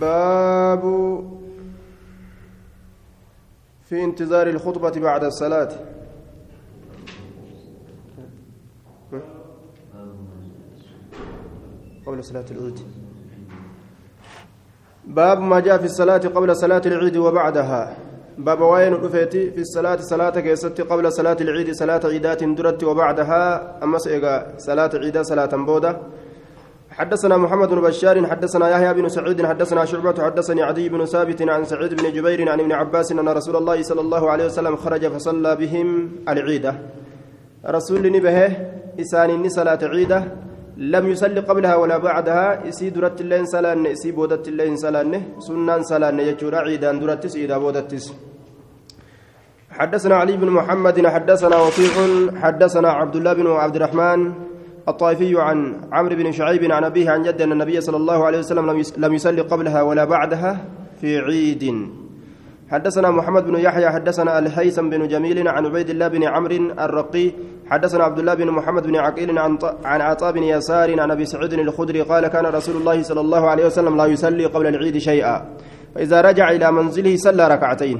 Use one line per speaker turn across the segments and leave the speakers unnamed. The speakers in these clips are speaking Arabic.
باب في انتظار الخطبة بعد الصلاة. قبل صلاة العيد. باب ما جاء في الصلاة قبل صلاة العيد وبعدها. باب وين رفيتي في الصلاة صلاة كيست قبل صلاة العيد صلاة عيدات درت وبعدها. أمس صلاة عيد صلاة بودة حدثنا محمد بن بشار حدثنا يحيى بن سعيد حدثنا شعبة حدثني عدي بن ثابت عن سعيد بن جبير عن ابن عباس أن رسول الله صلى الله عليه وسلم خرج فصلى بهم العيدة رسول نبه إسان صلاة عيدة لم يصلي قبلها ولا بعدها إسي درت اللين سلان إسي بودت اللين سلان سنان سلان يجور عيدا درت سيدا بودتس حدثنا علي بن محمد حدثنا وكيع حدثنا عبد الله بن عبد الرحمن الطائفي عن عمرو بن شعيب عن أبيه عن جد أن النبي صلى الله عليه وسلم لم يصلي قبلها ولا بعدها في عيد. حدثنا محمد بن يحيى حدثنا الهيثم بن جميل عن عبيد الله بن عمرو الرقي حدثنا عبد الله بن محمد بن عقيل عن عن عطاء بن يسار عن أبي سعيد الخدري قال كان رسول الله صلى الله عليه وسلم لا يصلي قبل العيد شيئا. فإذا رجع إلى منزله صلى ركعتين.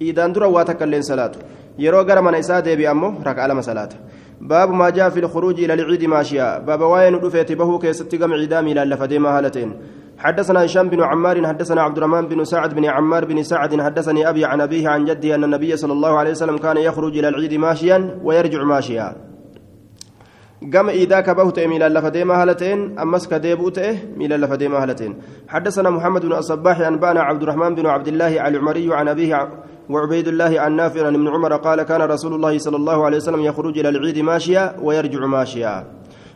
إذا اندر واتكلم صلاته يرو غير من اساد بامه ركع لما صلاته باب ما جاء في الخروج إلى العيد ماشيا باب وين دفيت به كيست جمع عيدامي لا لفديما هالتين. حدثنا هشام بن عمار حدثنا عبد الرحمن بن سعد بن عمار بن سعد حدثني أبي عن أبيه عن جدي أن النبي صلى الله عليه وسلم كان يخرج إلى العيد ماشيا ويرجع ماشيا قام إذا كبهت ميلا لفديما هالتين أمس كديبوت ميلا لفديما هالتين. حدثنا محمد بن الصباح أنبانا عبد الرحمن بن عبد الله العمري عن أبيه وعبيد الله عن نافع بن عمر قال كان رسول الله صلى الله عليه وسلم يخرج إلى العيد ماشيا ويرجع ماشيا.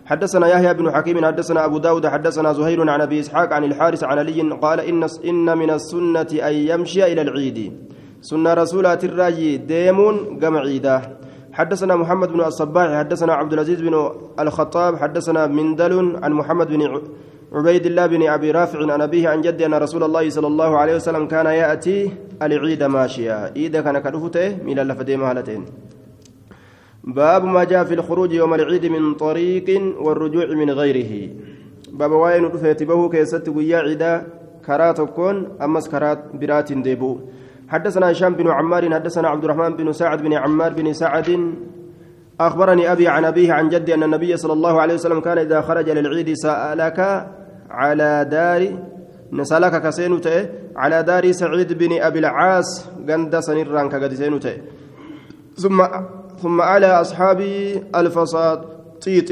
حدثنا يحيى بن حكيم حدثنا أبو داود حدثنا زهير عن أبي إسحاق عن الحارث عن علي قال إن إن من السنة أن يمشي إلى العيد. سنة رسولات الراجي ديمون قم عيدا حدثنا محمد بن الصباح حدثنا عبد العزيز بن الخطاب حدثنا مندل عن محمد بن عبيد الله بن أبي رافع عن أبيه عن جد أن رسول الله صلى الله عليه وسلم كان يأتي العيد ماشيا. إذا كان كرفته من اللفدين مهلتين. باب ما جاء في الخروج يوم العيد من طريق والرجوع من غيره. باب واين رفيت به كيست ويا عيدا كراتكون أمس كرات برات ديبو. حدثنا هشام بن عمار حدثنا عبد الرحمن بن سعد بن عمار بن سعد. أخبرني أبي عن أبيه عن جدي أن النبي صلى الله عليه وسلم كان إذا خرج للعيد سألك على دار نسألك كسينوته على دار سعيد بن أبي العاص غند سنيران كغدي ثم ثم على أصحابي الفساطيط.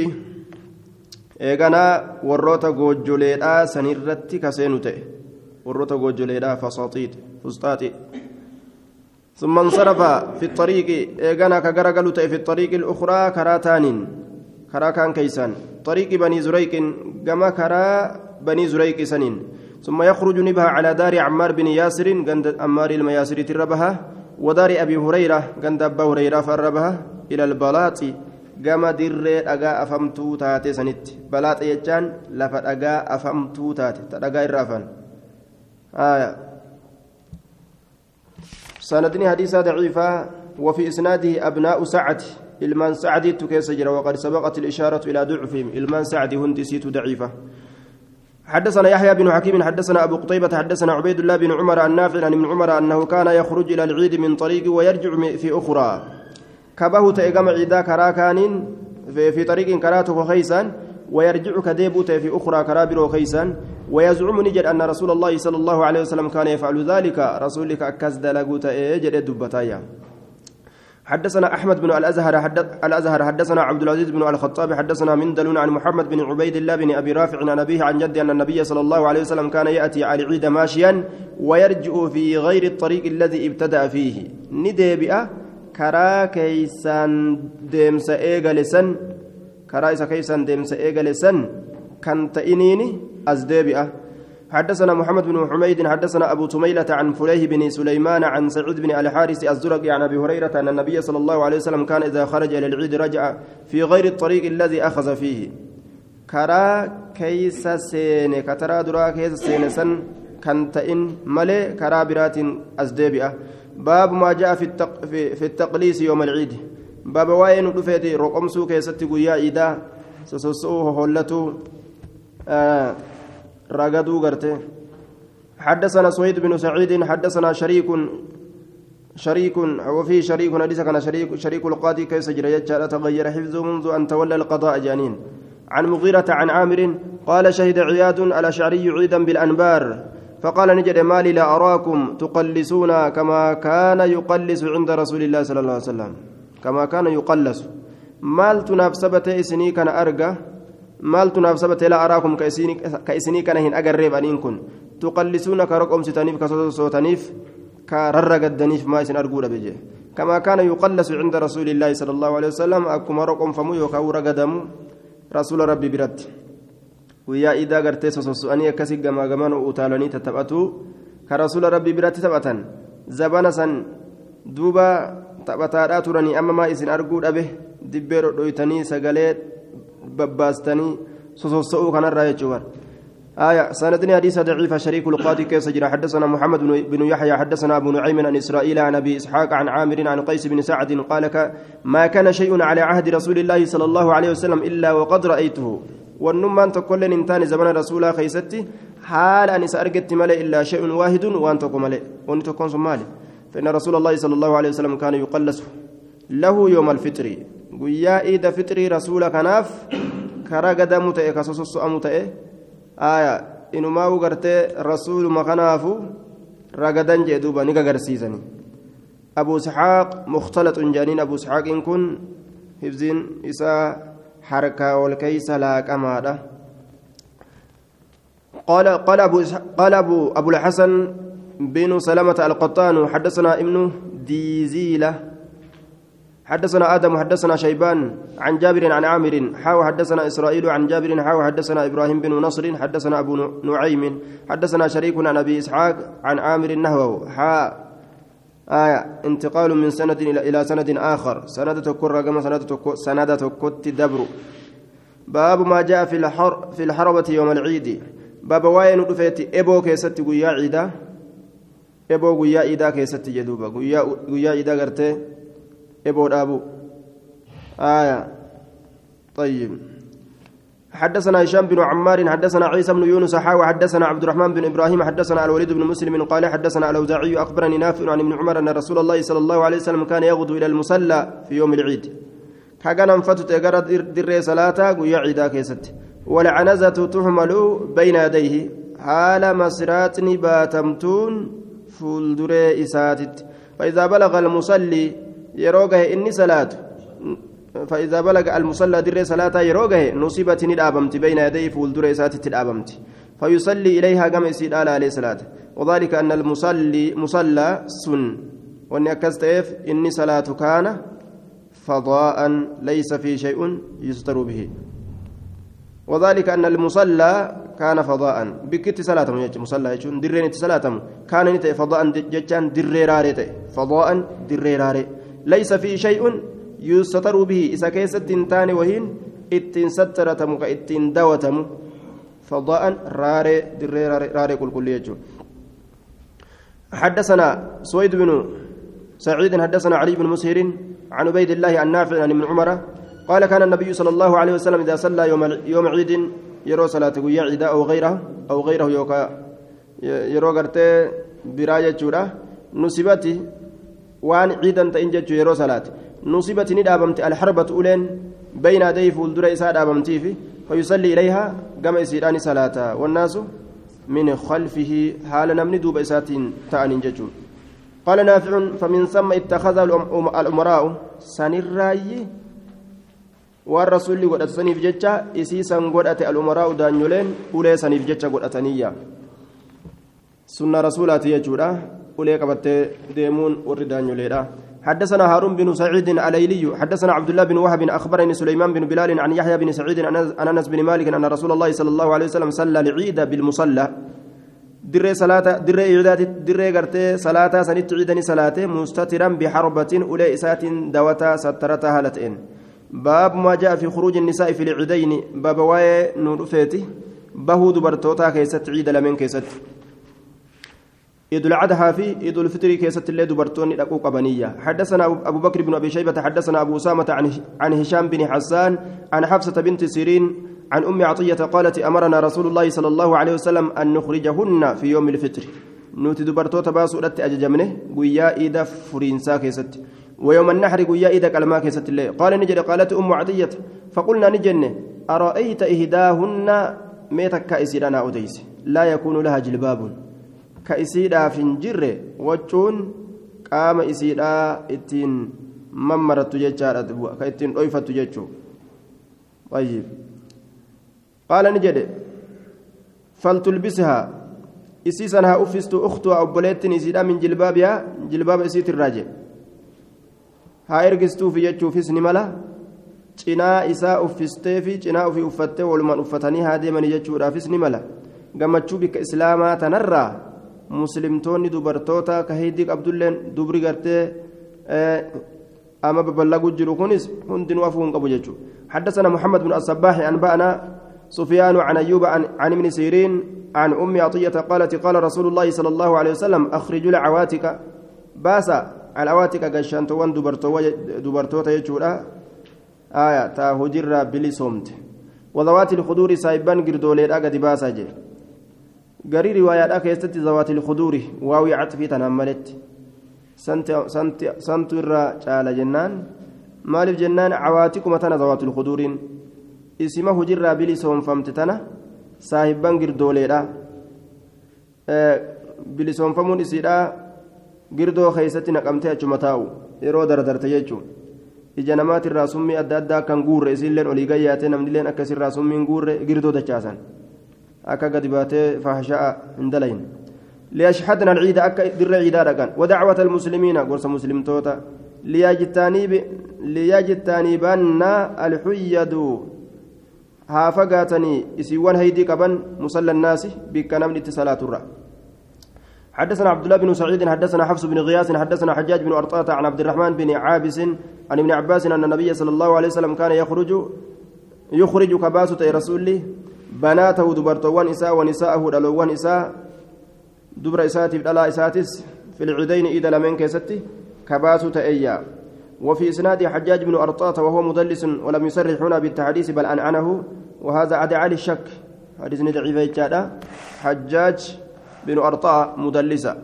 eeganaa warroota goojjoleedhaa sanirratti kaseenu ta'e warroota goojjoleedhaa fasaaxiit fusxaaxi ثم انصرف في الطريق إيغانا كغرغلو في الطريق الأخرى كراتان كرا كيسان. طريق بني زريق كما كرا بني زريق سنين. ثم يخرج نبها على دار عمار بن ياسر عند عمار المياسر تربها ودار أبي هريرة عند أبا هريرة فربها إلى البلاط. dirree dhagaa afamtuu taate sanitti balaata jechaan lafa dhagaa afamtuu taate ta dhagaa irra afan سندني حديث ضعيفة. وفي إسناده أبناء سعد. إلمان سعد تكيس جرى وقد سبقت الإشارة إلى ضعفهم. إلمان سعد هندسيت ضعيفة. حدثنا يحيى بن حكيم حدثنا أبو قطيبة حدثنا عبيد الله بن عمر النافع عن ابن عمر أنه كان يخرج إلى العيد من طريق ويرجع في أخرى. كبه تأجمع عيدا كراكان في, في طريق كراته خيسا ويرجع كديبوت في أخرى كرابر خيسا ويزعم نجد أن رسول الله صلى الله عليه وسلم كان يفعل ذلك. رسولك أكز لقوت إجد دبتايا. حدثنا أحمد بن الأزهر حدث الأزهر حدثنا عبد العزيز بن الخطاب حدثنا من دلون عن محمد بن عبيد الله بن أبي رافع عن أبيه عن جدي أن النبي صلى الله عليه وسلم كان يأتي على العيد ماشيا ويرجع في غير الطريق الذي ابتدأ فيه. ندبئ كرا كيسان ديمس ايغلسن كرا كيسان ديمس ايغلسن كان تئنيني ازدبئ حدثنا محمد بن حميد حدثنا أبو تميلة عن فليه بن سليمان عن سعود بن الحارث الزرقي عن أبي هريرة أن النبي صلى الله عليه وسلم كان إذا خرج إلى العيد رجع في غير الطريق الذي أخذ فيه. كرا كيس سين كترا درا كيس سين سن كنتئن ملي كرا برات أزديبئة باب ما جاء في, التق في, في يوم العيد. باب واين رفيتي رقمسو كيستي قيا إيدا سسوسو هولتو آه ragaduu garte حدثنا سويد بن سعيد حدثنا شريك شريك وفي شريك حديث كان شريك شريك القاضي كيف يجعل تغير حفظه منذ أن تولى القضاء جانين. عن مغيرة عن عامر قال شهد عياد الأشعري عيدا بالأنبار فقال نجد مالي لا أراكم تقلسون كما كان يقلس عند رسول الله صلى الله عليه وسلم كما كان يقلس. مال تنافسبت إسني كان أرجى مال تنافسبت لا أراكم كإسني كان هن أقرب أن كن تقلسون كرقم ستانيف كصوتانيف كررقدنيف ما إسن أرجو بجي كما كان يقلس عند رسول الله صلى الله عليه وسلم أكما رقم فمو يوكاو رقدم رسول ربي برد iidaa gartee sososu'anii akkasii gamaa gamaan utaalanii taphatu ka rasuula rabbii biratti taphatan zabana san duuba taphataadhaa turanii amma maa isin arguu dhabe dibbee dhodhoytanii sagalee babbaastanii sososo'uu kanarraa jechuudha. آية سندني حديث ضعيف شريك القاضي كيف سجل حدثنا محمد بن يحيى حدثنا أبو نعيم عن إسرائيل عن أبي إسحاق عن عامر عن قيس بن سعد قال ما كان شيء على عهد رسول الله صلى الله عليه وسلم إلا وقد رأيته والنمان تقول إنتان زمن رسول خيستي حال أن سأرقت ملئ إلا شيء واحد وأن تقوم ملئ وأن تكون فإن رسول الله صلى الله عليه وسلم كان يقلس له يوم الفطر قيا إيد فطري رسول كناف كرا قدم تأي كسوس أمو aya inumaa gartee rasuuluma kanaafu ragadan jee duuba ni gagarsiisani abu isxaaq mukhtalaxun jedhaniin abu isxaaqiin kun hibziin isaa harkaa ol keeysa laaqamaadha قال قال أبو قال أبو أبو الحسن بن سلمة القطان حدثنا ابن ديزيلة حدثنا آدم حدثنا شيبان عن جابر عن عامر حاو حدثنا إسرائيل عن جابر حاو حدثنا إبراهيم بن نصر حدثنا أبو نعيم حدثنا شريك عن أبي إسحاق عن عامر نهوه. حا آية انتقال من سند إلى سند آخر. سند تكر رقم سند تكر سند تكت دبر. باب ما جاء في الحر في الحربة يوم العيد. باب واين دفيت إبو كيست قيا عيدا؟ إبو قيا عيدا كيست جدوبا قيا قيا عيدا قرتي إبو أبو آية طيب حدثنا هشام بن عمار حدثنا عيسى بن يونس حاوى حدثنا عبد الرحمن بن إبراهيم حدثنا الوليد بن مسلم قال حدثنا الأوزاعي أخبرني نافع عن ابن عمر أن رسول الله صلى الله عليه وسلم كان يغدو إلى المصلى في يوم العيد. كان فتت تغرى در صلاة قيا عيدا كيست. والعنزة تحمل بين يديه. حال مسراتني باتمتون فولدر إساتت. فإذا بلغ المصلي yeroo gahe inni salaatu فإذا بلغ المصلى در صلاة يروغه نصيبت ندابمت بين يديه فولدر إسات تدابمت فيصلي إليها كما يسيد عليه الصلاة وذلك أن المصلي مصلى سن وأن أكستيف إني صلاة كان فضاء ليس في شيء يستر به وذلك أن المصلى كان فضاء بكت صلاة مصلى درين صلاة كان فضاء جتان دريراري فضاء دريراري ليس في شيء يستر به. إذا كيست تنتان وهين إتن سترتم كإتن دوتم. فضاء راري دري راري كل كل يجو. حدثنا سويد بن سعيد حدثنا علي بن مسهر عن عبيد الله عن عن ابن عمر قال كان النبي صلى الله عليه وسلم إذا صلى يوم يوم عيد يرو صلاة قيا عيدا أو غيره أو غيره يوكا يرو غرتي براية نسبتي waan ciidan ta'in jechuu yeroo salaate nusibati ni dhaabamte alharbatu uleen bayna adayhi fuuldura isaa dhaabamtiifi fayusallii ilayhaa gama isiidhaani salaata wannaasu min khalfihi haala namni duuba isaatiin ta'aniin jechuun قال نافع فمن ثم اتخذ الأمراء سنراي والرسول قد سنيف جتة إسيسا قد الأمراء دانيولين أولي سنيف جتة قد أتنيا سنة رسولات يجورا ulee qabattee deemuun warri daanyoleedha. حدثنا هارون بن سعيد الايلي حدثنا عبد الله بن وهب أخبرني سليمان بن بلال عن يحيى بن سعيد عن انس بن مالك أن رسول الله صلى الله عليه وسلم صلى العيد بالمصلى. دري صلاة دري عيدات دري غرتي صلاة سنت عيدني صلاة مستترا بحربة أولي إسات دوتا سترتها هالتين. باب ما جاء في خروج النساء في العيدين باب واي نور فيتي بهو دبرتوتا كيست عيد لمن كيست. عيد العدها في عيد الفطر كيست اللي دبرتوني دقوق بنية حدثنا أبو بكر بن أبي شيبة حدثنا أبو أسامة عن عن هشام بن حسان عن حفصة بنت سيرين عن أم عطية قالت أمرنا رسول الله صلى الله عليه وسلم أن نخرجهن في يوم الفطر. نوتي دبرتوتا باسو رت أججمنه قويا إيدا فرينسا كيست. ويوم النحر قويا إيدا كلما كيست اللي قال نجد قالت أم عطية فقلنا نجن أرأيت إهداهن ميتك كأسيرنا أديس لا يكون لها جلباب. كأسيرا فنجر وجون قام إسيرا إتين ممرت جيتشارة كإتين أويفت جيتشو طيب قال نجد فلتلبسها إسيسنها أفست أختها أبوليت إسيدا من جلبابها جلباب إسيت الراجع ها إرقستو في جتشو في سنملا cinaa isaa uffistee fi cinaa ofii uffattee walumaan uffatanii haa deemanii jechuudhaafis ni mala. Gammachuu bikka islaamaa tanarraa muslimtoonni dubartoota ka heddii qabdulleen dubri gartee أما ببلغوا جلوكونس هندن وافون قبو جيتشو حدثنا محمد بن الصباح أنبأنا سفيان عن أيوب عن, عن ابن سيرين عن أم عطية قالت قال رسول الله صلى الله عليه وسلم أخرجوا العواتك باسا العواتك قشان توان دبرتو تيجورا آية تا هجر بلي صمت وذوات الخدور سايبان قردولي قد باسا قري روايات أكيستي ذوات الخدور واوي عطفي تنملت santu irraa caala jennaan maaliif jennaan cawaatikuma tana zawaatul kuduuriin isima hujirraa bilisoonfamte tana saahibban girdooleedha bilisoonfamuun isiidha girdoo keeysatti naqamtee achuma taa'u yeroo dardarte jechuun ija namaatirraa summii adda addaa kan guurre isiilleen olii gayyaatee namnilleen akkasirraa summiin guurre girdoo dachaasan gadi baatee faahasha'a hin dalayin ليشهدنا العيد أكا در عيدا رقان ودعوة المسلمين قرص مسلم توتا ليجتانيبن الحيد هافقاتني إسيوان هيدي كبن مصلى الناس بكنام اتصالات الرأ حدثنا عبد الله بن سعيد حدثنا حفص بن غياث حدثنا حجاج بن أرطاة عن عبد الرحمن بن عابس عن ابن عباس أن النبي صلى الله عليه وسلم كان يخرج يخرج كباسة رسوله بناته دبرتوان إساء ونساءه دلوان إساء دبر إساتي دلا إساتس في العيدين إذا لمن كيستي كباسو تأيا. وفي إسناد حجاج بن أرطاة وهو مدلس ولم يصرح هنا بالتحديث بل أنعنه وهذا عدا علي الشك حديث ضعيف حجاج بن أرطاة مدلسة.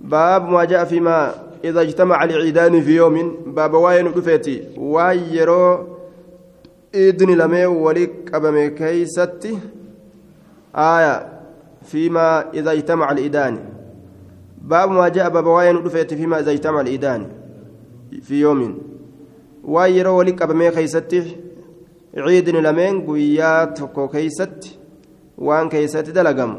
باب ما جاء فيما إذا اجتمع العيدان في يوم. باب واين رفيتي وايرو إذن لمي ولك أبمي كيستي. آية فيما إذا اجتمع الإيدان باب ما جاء باب رفيت فيما إذا اجتمع الإيدان في يوم. وايرو ولك أبمي كيستي عيد لمن قويات كيست وان كيست دلقم.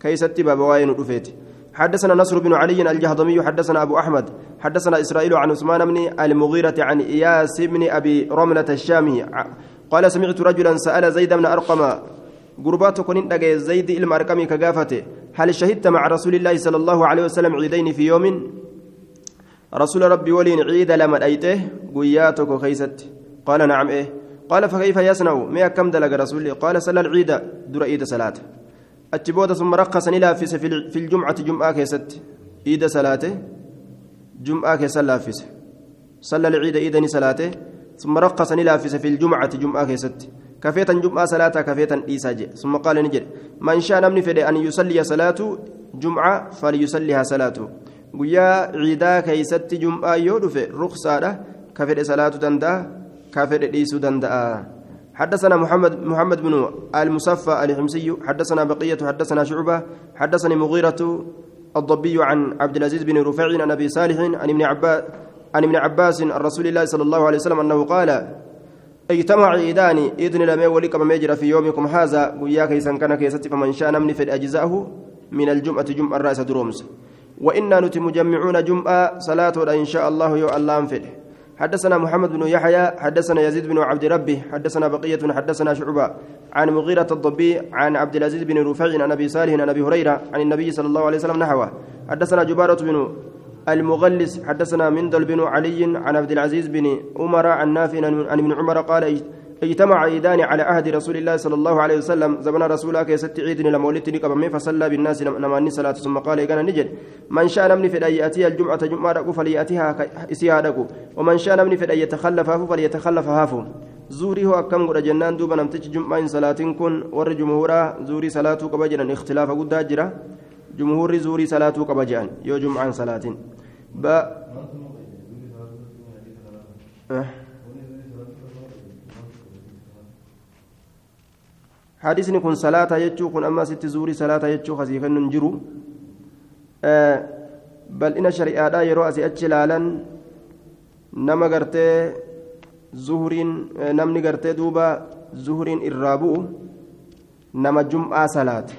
كيست باب رفيت حدثنا نصر بن علي الجهضمي حدثنا أبو أحمد حدثنا إسرائيل عن عثمان بن المغيرة عن إياس بن أبي رملة الشامي. قال سمعت رجلا سأل زيد بن أرقم قربات كونين دغه زيد علم ارقمي كغافته هل شهدت مع رسول الله صلى الله عليه وسلم عيدين في يوم؟ رسول ربي ولين عيد لما أيته قياتك خيست. قال نعم إيه. قال فكيف يصنع؟ ما كم دلق رسول الله؟ قال صلى العيد در عيد صلاة. أتبوت ثم رقص إلى في الجمعة جمعة كيست عيد صلاته جمعة كيسلافس صلى العيد عيد صلاته ثم رقص إلى في الجمعة جمعة كيست كفيتا جمعة صلاة كفيتا إيساجي ثم قال نجد من شاء نمني فدي أن يصلي صلاة جمعة فليصليها صلاة ويا عيدا كيست جمعة يودف رخصة كفيت صلاة دندا كفيت إيسو دندا حدثنا محمد محمد بن المصفى الحمصي حدثنا بقية حدثنا شعبة حدثني مغيرة الضبي عن عبد العزيز بن رفيع عن أبي صالح عن ابن عباس عن ابن عباس عن رسول الله صلى الله عليه وسلم أنه قال اجتمع عيدان إذن لم ولك ما يجرى في يومكم هذا. ويا كيسا كان كيست فمن شاء نمني في أجزاءه من الجمعة جمعة الرأس درومس. وإنا نتم جمعون جمعة صلاة إن شاء الله يو الله أنفده. حدثنا محمد بن يحيى حدثنا يزيد بن عبد ربه حدثنا بقية حدثنا شعبة. عن مغيرة الضبي عن عبد العزيز بن رفيع عن أبي صالح عن أبي هريرة عن النبي صلى الله عليه وسلم نحوه. حدثنا جبارة بن المغلس حدثنا مندل بن علي عن عبد العزيز بن عمر عن نافع عن ابن عمر قال اجتمع عيدان على عهد رسول الله صلى الله عليه وسلم زمن رسولك كيست عيد لما ولدتني قبل فصلى بالناس نماني صلاة. ثم قال كان نجد من شاء نمني في يأتي الجمعة جمعة فليأتيها إسيها ومن شاء نمني في يتخلف هافو فليتخلف هافو. zuurii hoo akkam godha jennaan duuba namtichi jum'aa hin salaatiin kun warri jumhuuraa zuurii salaatuu qaba jedhan ikhtilaafa guddaa jira jumhuurri zuurii salaatuu qaba jum'aan salaatiin hadisni kun salaata jechuu kun amma asitti zuurii salaata jechuu kasii kennu hin jiru bal'ina shari'aadhaa yeroo asii achi ilaalan nama gartee zuhuriin namni gartee duuba zuhuriin irraa bu'u nama jum'aa salaate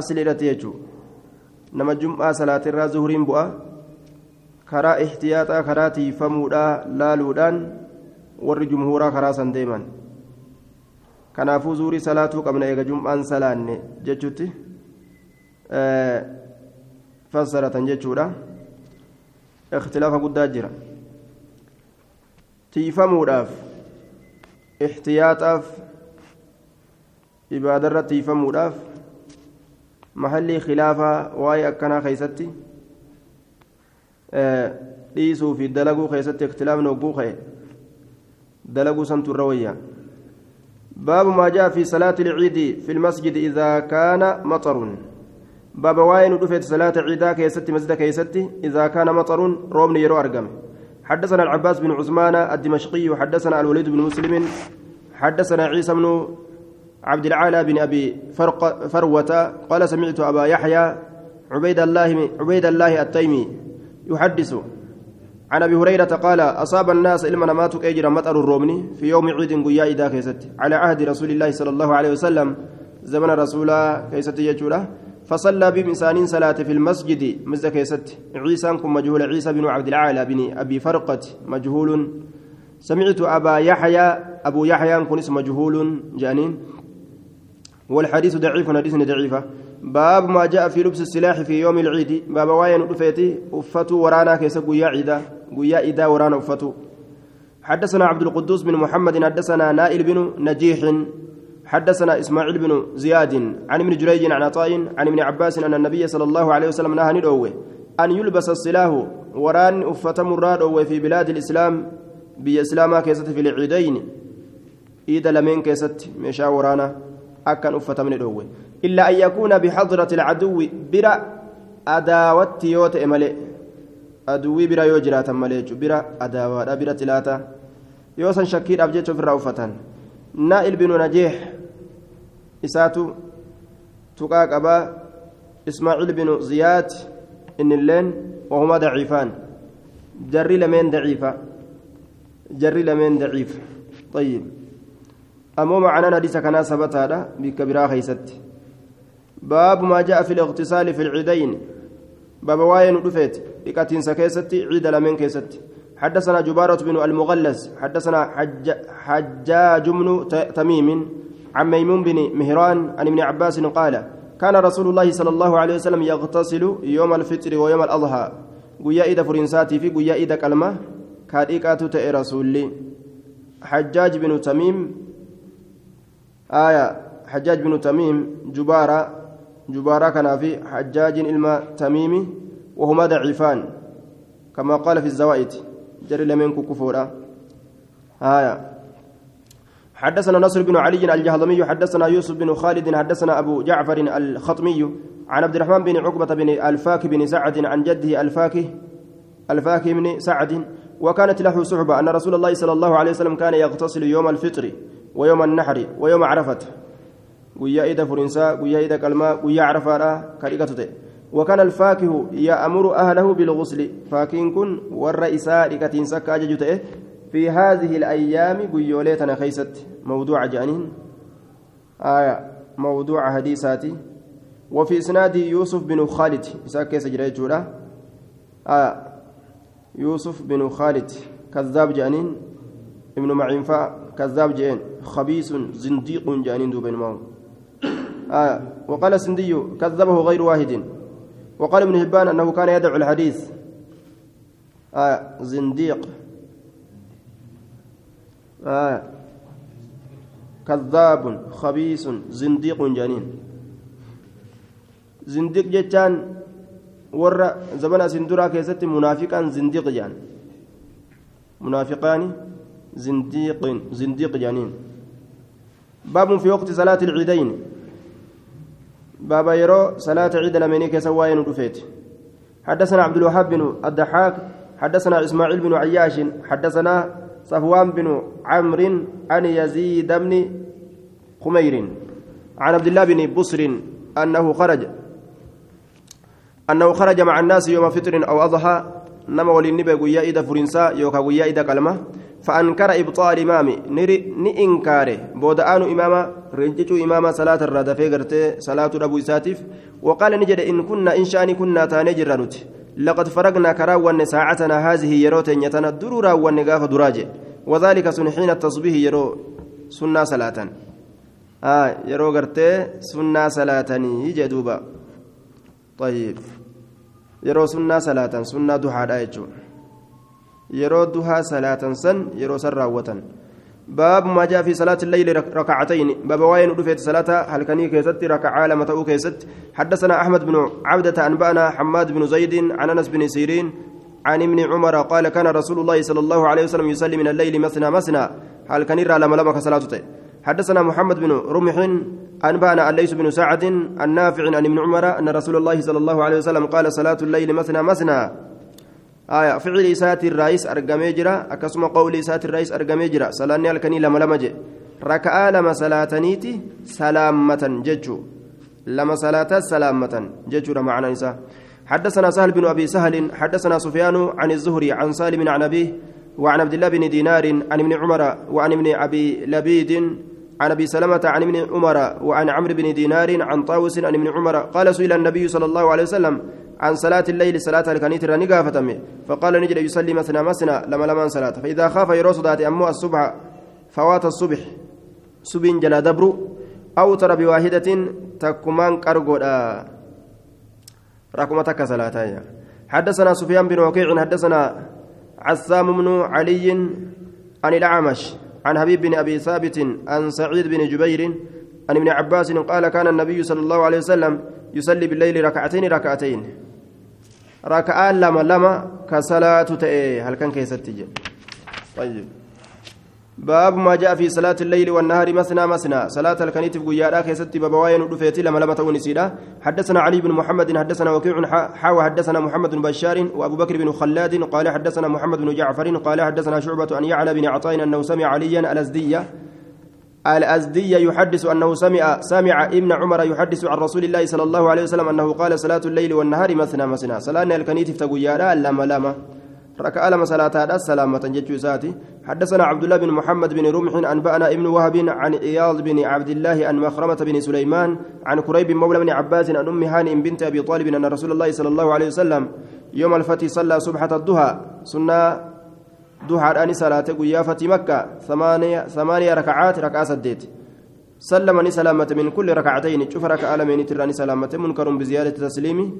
asliidhatti jechuudha nama jum'aa salaate irraa zuhuriin bu'a karaa ihtiyaaxaa karaa tiifamuudhaa laaluudhaan warri jumhuuraa karaa san deeman kanaafuu zuurii salaatuu qabna eega jum'aan salaanne jechuutti fassaratan jechuudha ikhtilaafa guddaa jira tiifamuudhaaf ihtiyaaxaaf ibaadarra tiifamuudhaaf mahallii khilaafaa waa'ee akkanaa keeysatti dhiisuu fi dalaguu keessatti ikhtilaafni hogguu ka'e dalaguu santu wayyaa باب ما جاء في صلاة العيد في المسجد إذا كان مطر. باب واين دفت صلاة عيدا كيستي مسجد كيستي إذا كان مطر رومني يرو أرقم. حدثنا العباس بن عثمان الدمشقي وحدثنا الوليد بن مسلم حدثنا عيسى بن عبد العالى بن أبي فرق فروة قال سمعت أبا يحيى عبيد الله عبيد الله التيمي يحدث. عن أبي هريرة قال أصاب الناس علما ماتوا أجر مطر الرومني في يوم عيد قيا إذا كيست على عهد رسول الله صلى الله عليه وسلم زمن رسول كيست يجوله فصلى بمسان صلاة في المسجد مزد كيست عيسى كم مجهول عيسى بن عبد العالى بن أبي فرقة مجهول. سمعت أبا يحيى أبو يحيى كن اسم مجهول جانين. والحديث ضعيف حديث ضعيفه باب ما جاء في لبس السلاح في يوم العيد. باب واين رفيتي افتو ورانا كيس قيا عيدا قيا عيدا ورانا افتو حدثنا عبد القدوس بن محمد حدثنا نائل بن نجيح حدثنا إسماعيل بن زياد عن ابن جريج عن عطاء عن ابن عباس أن النبي صلى الله عليه وسلم نهى ندوه أن يلبس السلاح وران أفت مراد في بلاد الإسلام بإسلام كيست في العيدين. ايد لمن كيست مشا ورانا اكن افت من دوه إلا أن يكون بحضرة العدو برا أداوت يوت إملي أدوي برا يوجرات ملي برا أداوة برا تلاتا. يوسن شكير أبجيت في الرأوفتان نائل بن نجيح. إساتو. تقاك أبا إسماعيل بن زياد. إن اللين. وهما ضعيفان. جري لمن ضعيفة. جري لمن ضعيف. طيب. أمو معنا نديس كنا ثبت هذا بكبرا خيست. باب ما جاء في الاغتسال في العيدين. باب واين دفيت لكاتين سكيستي عيد لمن كيستي حدثنا جبارة بن المغلس. حدثنا حج حجاج بن تميم عن ميمون بن مهران عن ابن عباس قال كان رسول الله صلى الله عليه وسلم يغتسل يوم الفطر ويوم الأضحى. قويا إذا فرنساتي في قويا إذا كلمة كاديكات تأي رسولي. حجاج بن تميم آية حجاج بن تميم جبارة جبارة كان في حجاج إلما تميمي وهما ضعيفان كما قال في الزوائد. جري لمن كفورا آية. حدثنا نصر بن علي الجهضمي حدثنا يوسف بن خالد حدثنا أبو جعفر الخطمي عن عبد الرحمن بن عقبة بن الفاك بن سعد عن جده الفاكه الفاكه بن سعد وكانت له صحبة أن رسول الله صلى الله عليه وسلم كان يغتسل يوم الفطر. ويوم النحر ويوم عرفة. furinsaa guyyaa ida qalmaa guyyaa carafaadha ka dhiqatu ta'e وكان الفاكه يأمر أهله بالغسل. فاكين كن ور إساء لكتين سكا ججته في هذه الأيام قيوليتنا خيست. موضوع جانين. آية موضوع حديثاتي. وفي إسناد يوسف بن خالد. إساء كيس جريجولا آية يوسف بن خالد. كذاب جانين. ابن معين كذاب جين. خبيث زنديق جانين دوبين ماو. آه وقال السندي كذبه غير واحد. وقال ابن هبان أنه كان يدعو الحديث. آه زنديق. آه كذاب خبيث زنديق جنين زنديق جتان ور زمن سندرا كيست منافقا زنديق جان. منافقان زنديق زنديق جانين. باب في وقت صلاة العيدين. بابا يرو صلاة عيد لمنيك سواين رفيت حدثنا عبد الوهاب بن الضحاك حدثنا إسماعيل بن عياش حدثنا صفوان بن عمرو عن يزيد بن خمير عن عبد الله بن بصر أنه خرج أنه خرج مع الناس يوم فطر أو أضحى نما ولنبي قويا إذا فرنسا يوكا قويا إذا كلمة فأنكر إبطال إمامي ني إنكاره بودآن إماما رنجتو إماما صلاة الردفة قرتي صلاة أبو ساتف وقال نجد إن كنا إن شأني كنا تانجر نتي لقد فرقنا كراوان ساعتنا هذه يروت يتنا درورا ونقاف دراجه وذلك سن حين التصبيح يرو سنة صلاة آه يرو قرتي سنة صلاة طيب يرو سنة صلاة سنة دحا yeroo duhaa salaatan san yeroo san raawwatan. ما جاء في صلاة الليل ركعتين باب وين دفت صلاة هل كان كيست ركعة لما تأو كيست حدثنا أحمد بن عبدة أنبأنا حماد بن زيد عن أنس بن سيرين عن ابن عمر قال كان رسول الله صلى الله عليه وسلم يصلي من الليل مثنى مثنى هل كان لما لما كصلاته حدثنا محمد بن رمح أنبأنا الليث بن سعد النافع عن ابن عمر أن رسول الله صلى الله عليه وسلم قال صلاة الليل مثنى مثنى. آية فعل إسات الرئيس أرقمي جرا أكسم قول إسات الرئيس أرقمي جرا. سلاني الكني لما لما جي. ركعة لما صلاتنيتي سلامة ججو. لما صلاة سلامة ججو معنى نساء حدثنا سهل بن أبي سهل حدثنا سفيان عن الزهري عن سالم عن أبيه وعن عبد الله بن دينار عن ابن عمر وعن ابن أبي لبيد عن أبي سلمة عن ابن عمر وعن عمرو بن دينار عن طاووس عن ابن عمر قال سئل النبي صلى الله عليه وسلم عن صلاة الليل صلاة الكنيت رنقا فتمي. فقال نجد يصلي مثنى مثنى لما لما صلاة. فإذا خاف يروس ذات أمو الصبح فوات الصبح. سبين جلا دبر أو ترى بواحدة تكمان كرغو. رقم تك صلاة. حدثنا سفيان بن وكيع حدثنا عسام بن علي عن الأعمش. عن حبيب بن أبي ثابت عن سعيد بن جبير عن ابن عباس قال كان النبي صلى الله عليه وسلم يصلي بالليل ركعتين ركعتين. lama ka salaatu ta'e halkan keessatti jedhe طيب. باب ما جاء في صلاة الليل والنهار مثنى مثنى. صلاة الكنيت في قيادة كيست بابواين ودفيتي لما لما توني سيدا حدثنا علي بن محمد حدثنا وكيع حاوى حدثنا محمد بن بشار وأبو بكر بن خلاد قال حدثنا محمد بن جعفر قال حدثنا شعبة أن يعلى بن عطاء أنه سمع عليا الأزدية الأزدي يحدث أنه سمع سمع ابن عمر يحدث عن رسول الله صلى الله عليه وسلم أنه قال صلاة الليل والنهار مثنى مثنى. صلاة الكنيت فتقويا لما لما. ركع لما صلاة هذا سلامة جتشو ساتي. حدثنا عبد الله بن محمد بن رمح أنبأنا ابن وهب عن إياض بن عبد الله عن مخرمة بن سليمان عن كريب مولى بن عباس عن أم هانئ بنت أبي طالب أن رسول الله صلى الله عليه وسلم يوم الفتح صلى صبحة الضحى. سنة duhaadhaani salaate guyyaa fatii makka ثمانية ركعات ركعة سديت. سلمني سلامة من كل ركعتين. شوف ركعة لمن تراني سلامة منكر بزيادة تسليمي.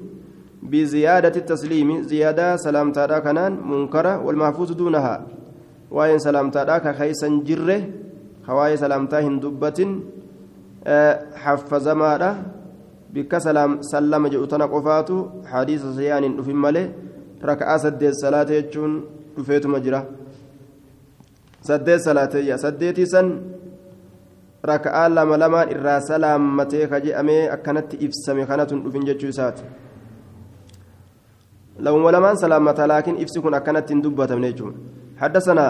بزيادة التسليم زيادة سلام تادا كنان منكرة والمحفوظ دونها. وين سلام تادا كخيسا جرة خواي سلام تاهن دبة حفظ ماذا بك سلام سلم جئتنا قفاتو حديث سيان في ماله ركعة سديت صلاة يجون dhufeetuma jira saddeet salaateyya saddeetii san raka'aa lama lamaan irraa salaammatee ka je'amee akkanatti ibsame kanatun dhufin jechuu isaati لهم ولمان سلامة لكن إفسكن أكنت دبة من حدثنا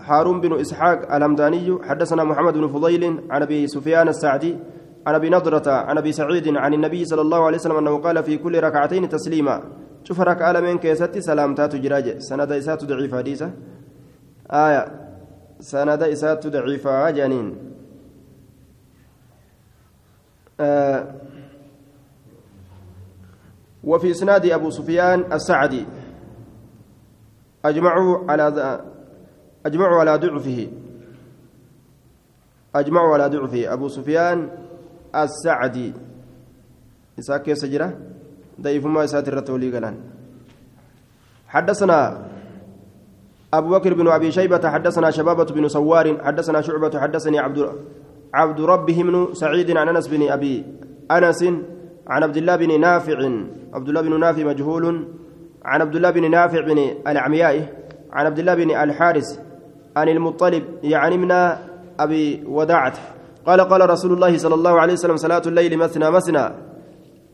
هارون بن إسحاق الهمداني حدثنا محمد بن فضيل عن أبي سفيان السعدي عن أبي نضرة عن أبي سعيد عن النبي صلى الله عليه وسلم أنه قال في كل ركعتين تسليما. شوف ركعة لمن كيستي سلامتات جراجة سند إسات ضعيف حديثة. آية. سند إسات ضعيفة جنين. آه. وفي إسناد أبو سفيان السعدي. أجمعوا على أجمعوا على ضعفه. أجمعوا على ضعفه. أبو سفيان السعدي. إساك سجرة؟ ضيفما إسات الرتولي قلان. حدثنا أبو بكر بن أبي شيبة حدثنا شبابة بن سوار حدثنا شعبة حدثني عبد عبد ربه بن سعيد عن أنس بن أبي أنس عن عبد الله بن نافع عبد الله بن نافع مجهول عن عبد الله بن نافع بن العمياء عن عبد الله بن الحارث عن المطلب يعني من أبي وداعة. قال قال رسول الله صلى الله عليه وسلم صلاة الليل مثنى مثنى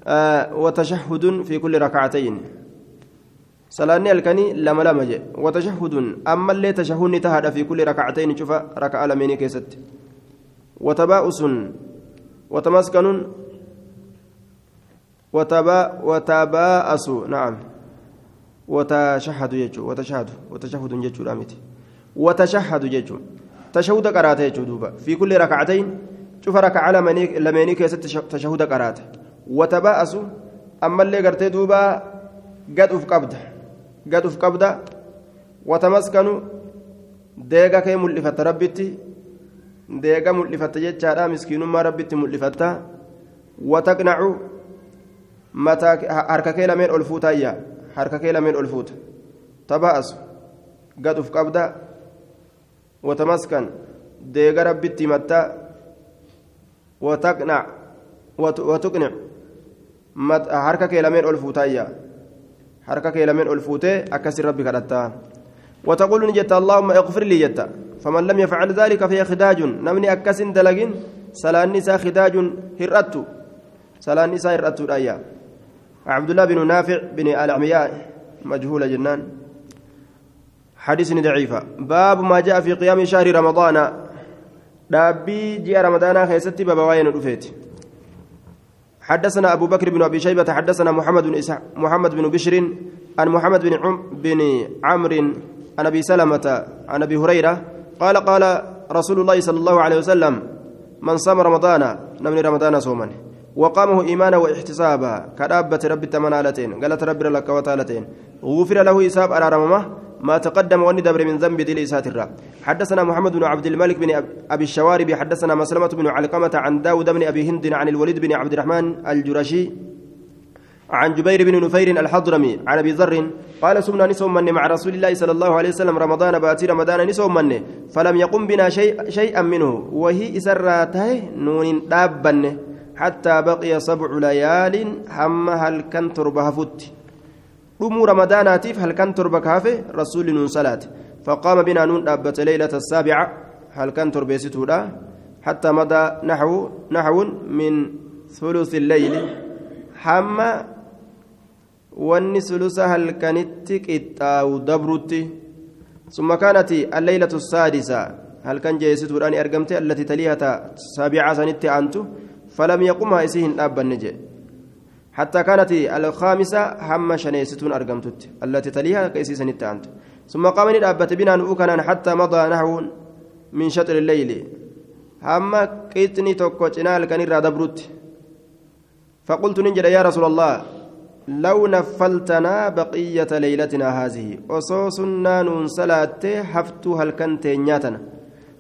آه وتشهد في كل ركعتين. صلاني الكني لما لما وتشهد أما اللي تشهدني تهدى في كل ركعتين شوف ركعة لميني كيست. وتباؤس وتمسكن وتبا وتباءس نعم. وتشهد يجو وتشهد وتشهد يجو رامتي. وتشهد يجو. تشهد قرات يجو دوبا. في كل ركعتين شوف ركعة لميني كيست تشهد قرات وتباءس أما اللي قرتي دوبا قد أف قبض قد أف قبض وتمسكن deega kee mul'ifatta rabbitti deega mul'ifatta jechaadha miskiinummaa rabbitti mul'ifatta wataqnacu mataa harka kee lameen ol fuutaayya harka kee lameen ol fuuta taba'asu gad qabda watamaskan deega rabbitti himatta wataqnac watuqnic harka kee lameen ol fuutaayya harka kee lameen ol fuutee akkasin rabbi kadhattaa وتقول نجت اللهم اغفر لي جت فمن لم يفعل ذلك فهي خداج نمني أكس دلقين سلان نساء خداج هرأت سلان نساء هرأت الآية عبد الله بن نافع بن العمياء مجهول جنان. حديث ضعيفة باب ما جاء في قيام شهر رمضان. دابي جاء رمضان خيستي بابا وين رفيت. حدثنا أبو بكر بن أبي شيبة حدثنا محمد بن محمد بن بشر عن محمد بن عم بن عمرو عن أبي سلمة عن أبي هريرة. قال قال رسول الله صلى الله عليه وسلم من صام رمضان نمني رمضان صوما. وقامه إيمانا واحتسابا. كدابة رب التمنالتين قالت رب لك وتالتين غفر له حساب على رممه ما تقدم واني دبر من ذنب دي ساترا حدثنا محمد بن عبد الملك بن أبي الشوارب حدثنا مسلمة بن علقمة عن داود بن أبي هند عن الوليد بن عبد الرحمن الجرشي عن جبير بن نفير الحضرمي عن أبي ذر قال سمنا نسومن مع رسول الله صلى الله عليه وسلم رمضان باتي رمضان نسومن فلم يقم بنا شيء شيئا منه. وهي اسراته نون دابن. حتى بقي سبع ليال حم هل كان تربة فت دمو رمضاناتيف هل كان تربة كافه رسول نون صلاة. فقام بنا نون دابت ليلة السابعة. هل كان تربيستودا حتى مضى نحو نحو من ثلث الليل. حم wanni sulusa halkanitti qixxaawu dabrutti الليلة السادسة. هل كان جيسة الآن أرقمت التي تليها سابعة سنة أنت فلم يقمها إسيهن أبا النجي حتى كانت الخامسة هم شنيسة أرقمتت التي تليها كيسي سنة أنت ثم قام أبت بنا نؤكنا حتى مضى نحو من شطر الليل. هم قيتني توكو جنال كان دبرت فقلت ننجد يا رسول الله لو نفلتنا بقية ليلتنا هذه وصوصنا نون صلاة حفت هل كنت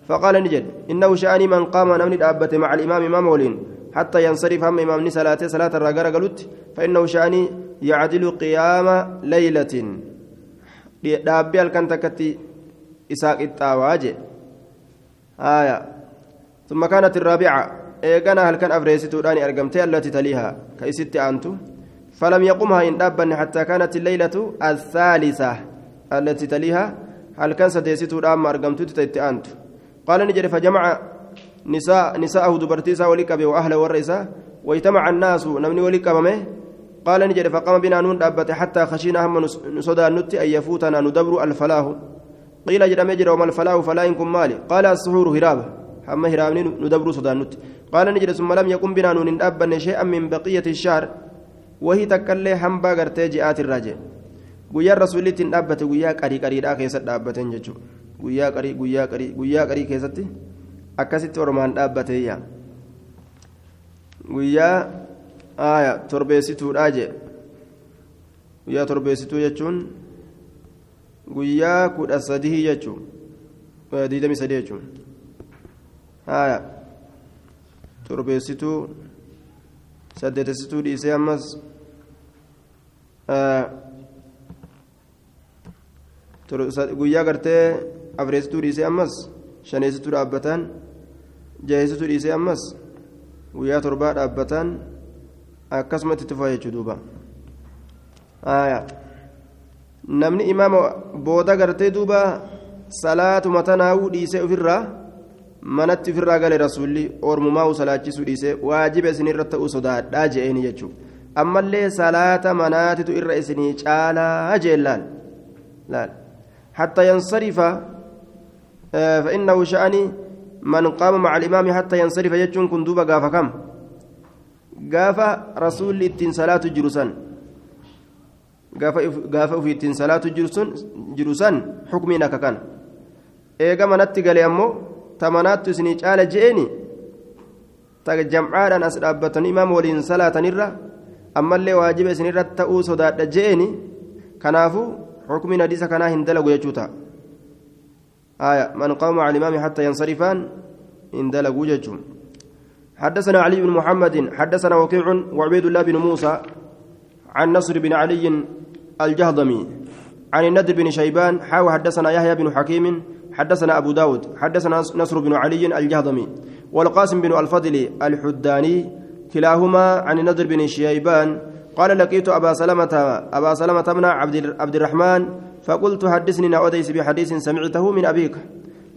فقال نجد إنه شأني من قام نمني دابة مع الإمام إمام ولين حتى ينصرف هم إمام صلاة صلاة الرقر قلت فإنه شأني يعدل قيام ليلة. هل كنت كتي إساق التاواجه آية. ثم كانت الرابعة. إيقنا هل كان أفريستو داني أرقمتي التي تليها؟ كيست أنتو فلم يقمها إن دابا حتى كانت الليلة الثالثة التي تليها. هل كان ستيسيتو الآن أرقمت تتأنت قال نجري فجمع نساء نساءه دبرتيسا ولكبه وأهل والرئيسة واجتمع الناس نمني ولكبه قال نجري فقام بنا نون دابة حتى خشينا هم نصدى النت أن يفوتنا ندبر الفلاه قيل جرى مجرى وما الفلاه فلا إنكم مالي؟ قال السحور هرابة هم هرابني ندبر صدى النت قال نجري ثم لم يكن بنا نون دابة شيئا من بقية الشهر. wahii takkaillee hambaa gartee ji'aatirraa jee guyyaan rasuullitti hin dhaabbate guyyaa qarii qariidhaa keessatti dhaabbateen jechuudha guyyaa qarii guyyaa qarii guyyaa qarii keessatti akkasitti ormaan dhaabbateeyya guyyaa aaya torbeessituudhaa jee guyyaa torbeessituu jechuun guyyaa kudha sadii jechuun diidamii sadii jechuun aaya torbeessituu. saddeetessituu dhiisee ammas guyyaa gartee afreessituu dhiisee ammas shaneessituu dhaabbatan jaheessitu dhiisee ammas guyyaa torbaa dhaabbataan akkasumatti itti fa'a jechuu duuba. Namni imaama booda gartee duuba salaatuma tanaa'uu dhiisee ofirraa manatti ofirraa galee rasuulli ormumaa salaachisuu dhiisee waajiba isin irra ta'uu sodaadhaa je'een jechuudha. Ammallee salaata manaatitu irra isinii caalaa jeellaan laal? Hatta yansarifa eh, fa'innahu sha'anii. من قام مع الإمام حتى ينصرف يجون كندوبا قافا كم قافا رسول التين صلاة جرسان ittiin salaatu jiru san xukmiin akka kana eega manatti gale ammoo tamanaattu isinii caala je'eeni ta jamcaadhaan as dhaabbatanii imaam waliin salaatanirra ammallee waajiba isinirra ta'uu sodaadha je'eeni kanaafu xukmiin hadiisa kanaa hin dalagu jechuu ta'a آية من قام على الإمام حتى ينصرفان إن دلقوا ججون حدثنا علي بن محمد حدثنا وكيع وعبيد الله بن موسى عن نصر بن علي الجهضمي عن الندر بن شيبان حاو حدثنا يحيى بن حكيم حدثنا أبو داود حدثنا نصر بن علي الجهضمي والقاسم بن الفضل الحداني كلاهما عن الندر بن شيبان قال لقيت أبا سلمة أبا سلمة بن عبد, عبد الرحمن فقلت حدثني نأوديس بحديث سمعته من أبيك.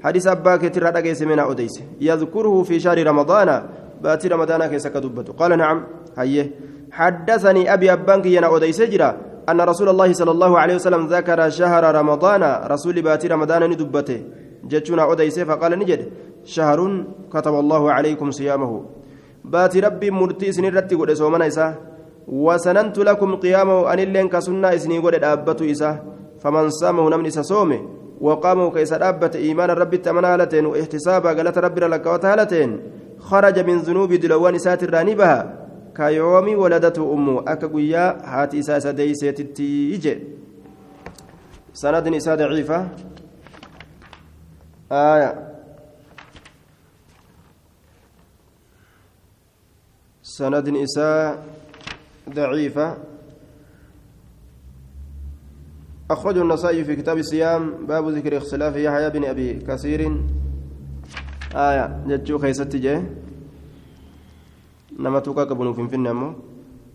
حديث أباك ترى من أوديس. يذكره في شهر رمضان. باتي رمضان كيس قال نعم هيه حدثني أبي أبانك ينا أوديس جرا أن رسول الله صلى الله عليه وسلم ذكر شهر رمضان. رسول باتي رمضان ندبته. جتشنا أديسه فقال نجد. شهر كتب الله عليكم صيامه. باتي ربي مرتي سنرتي قد سومنا إسا. وسننت لكم قيامه أن اللين كسنة إسني قد أبتو إسا فمن سامه نمن إسا صومه وقامه كيس أبت إيمان الرب تمنالتين واحتسابا قالت ربي لك وتهالتين خرج من ذنوب دلوان إسات الرانبها كيوم ولدته أمه أكا قويا هاتي إسا ديسيتي إجي. سند نساء ضعيفة. آية. سند نساء ضعيفة. أخرج النسائي في كتاب الصيام باب ذكر اختلاف يحيى بن أبي كثير. آية جتشو خيسة جاي نما توكا كبنو في النمو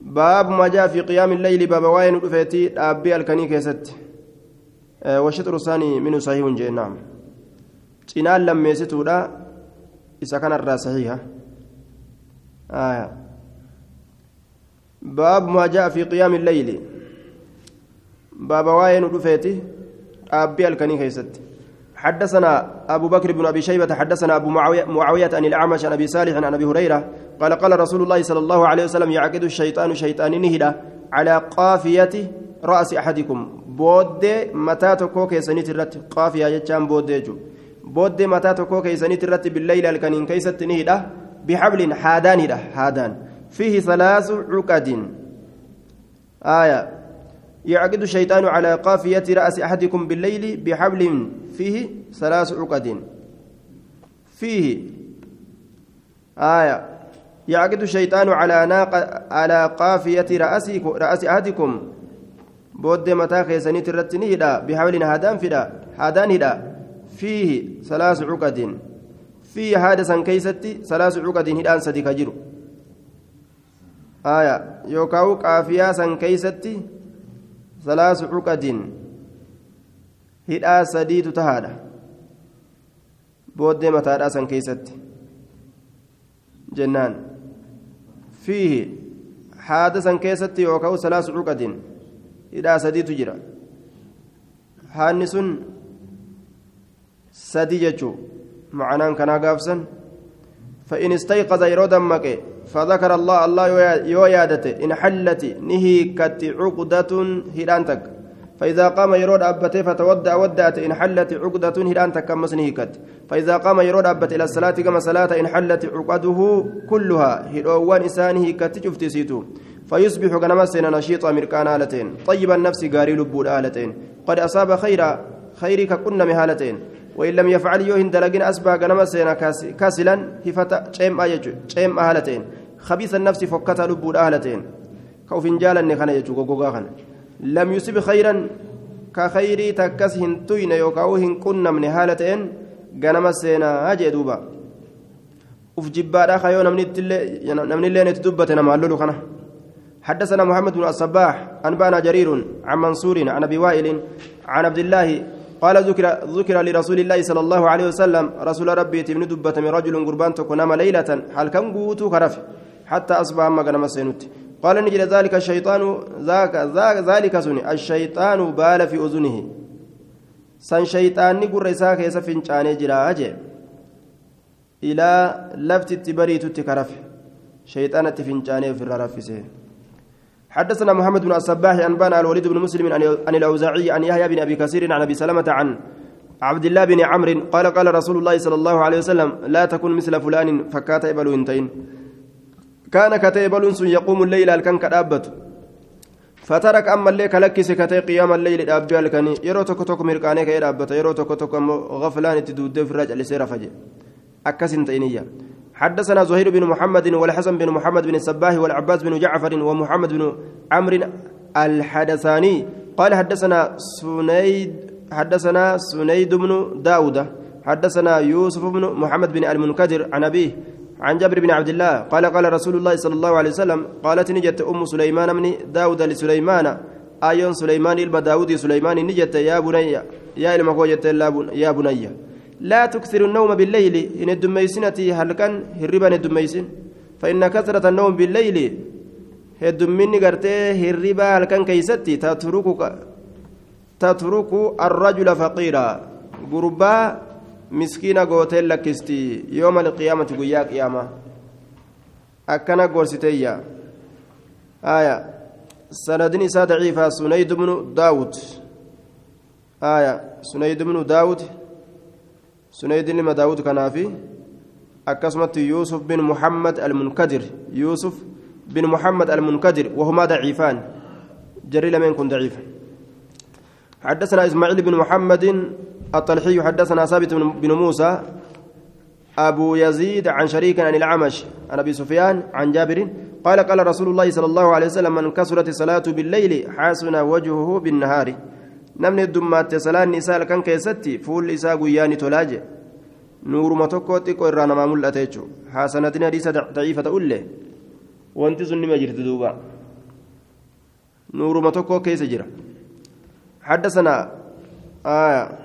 باب ما جاء في قيام الليل باب واين فيتي أبي الكنيكة ست آه، وشطر ثاني من صحيح جي نعم. تنال لم يستودا إذا كان الرأس صحيحة. آية. Maa jaa fi qiyaami leyli baaba waa'ee nu dhufeeti dhaabbii halkanii keessatti حدثنا أبو بكر بن أبي شيبة حدثنا أبو معاوية, عن الأعمش عن أبي صالح عن أبي هريرة قال قال رسول الله صلى الله عليه وسلم يعقد الشيطان شيطان نهدا على قافية رأس أحدكم. بود متى تكو كيسنيت الرت قافية يجام بوديجو بود متى تكو كيسنيت الرت بالليل الكنين كيست نهدا بحبل حادان هدا حادان. فيه ثلاث عقد آية. يعقد الشيطان على قافية رأس أحدكم بالليل بحبل فيه ثلاث عقد فيه. آية. يعقد الشيطان على ناق على قافية رأسكم رأس أحدكم. بود متى خيسني ترتني هدا بحول هادان فدا. هادان هدا فيه ثلاث عقد فيه هذا سن كيستي ثلاث عقد هدان سدي كجرو آية يوكاو قافية سن كيستي ثلاث عقد هدا سديت تهادا بود متى سن كيستي جنان فيه حادثا كيست يوكاو ثلاث عقد إلى سدي تجرى هانس سدي جتشو معناه كان قافسا فإن استيقظ يرودا مكي فذكر الله الله يو يادته إن حلت نهيكت عقدة هيرانتك فإذا قام يرود أبته فتودع ودعت إن حلت عقدة هلان تكمس نهيكت فإذا قام يرود أبت إلى الصلاة كما صلاة إن حلت عقده كلها. هلوان إسانه كت سيتو فيصبح كنما سين نشيط أمريكان آلتين. طيب النفس قاري لبود آلتين. قد أصاب خيرا خيرك كنا مهالتين. وإن لم يفعل يوهن دلقين أسبع كنما سين كاسلا هفتا شيم آيجو شيم آلتين. خبيث النفس فكتا لبود آلتين كوفين جالا نخنا يجو غوغا لم يصب خيرا كخيري تكس هنتوين يوكاو هنكن من هالتين غنم السينا هاجي دوبا. وف جبادا خيو نمني اللي نتدبت نمالولو خنا حدثنا محمد بن الصباح أنبانا جرير عن منصور عن أبي وائل عن عبد الله قال ذكر ذكر لرسول الله صلى الله عليه وسلم رسول ربي تبن دبة من رجل قربان تكون ليلة. هل كم قوتو كرف؟ حتى أصبح ما كان قال نجد ذلك الشيطان ذاك ذاك ذلك سني الشيطان بال في أذنه. سن شيطان نقر إساك يسفن شاني جراجه إلى لفت التبريت تكرف. شيطان تفنشاني في الرفسه حدثنا محمد بن الصباح أنبانا الوليد بن مسلم عن الأوزاعي عن يحيى بن أبي كثير عن أبي سلمة عن عبد الله بن عمرو قال قال رسول الله صلى الله عليه وسلم لا تكن مثل فلان فكات إبل انتين كان كتيبل يقوم الليل الكن كدابته فترك أما الليل كلكس كتي قيام الليل دابي الكني. يرو توك توك مرقاني كي دابته يرو توك توك غفلان تدود في الرجل سير فجي أكسن تينية. حدثنا زهير بن محمد والحسن بن محمد بن الصباح والعباس بن جعفر ومحمد بن عمرو الحدثاني. قال حدثنا سنيد حدثنا سنيد بن داود. حدثنا يوسف بن محمد بن المنكدر عن أبيه عن جابر بن عبد الله قال قال رسول الله صلى الله عليه وسلم قالت نجت أم سليمان من داود لسليمان. آيون سليمان إلما داود سليمان نجت يا بني يا إلما يا بني. لا تكثر النوم بالليل. إن الدميسنة هل كان هربا الدميسن. فإن كثرة النوم بالليل هدمني قرتي هربا هل كان كيستي. تتركك تترك الرجل مسكينة قوتين لكستي يوم القيامة قيا قيامة أكنا قرستيا آية سندني سا ضعيفة سنيد بن داود آية سنيد بن داود سنيد لما داود كنافي أكسمت يوسف بن محمد المنكدر يوسف بن محمد المنكدر وهما ضعيفان جري لمن كن ضعيف حدثنا إسماعيل بن محمد الطلحي حدثنا ثابت بن موسى أبو يزيد عن شريك عن الأعمش عن أبي سفيان عن جابر قال قال رسول الله صلى الله عليه وسلم من كسرت الصلاة بالليل حسن وجهه بالنهار namni heddummaatti salaan isaa halkan keessatti fuulli isaa guyyaani tolaaje nuuruma tokko xiqqoo irraa namaa mul'ate jechuudha haasanatiin hadiisa daciifa ta'ullee wanti sun nima jirti duuba nuuruma tokko keessa jira حدثنا آية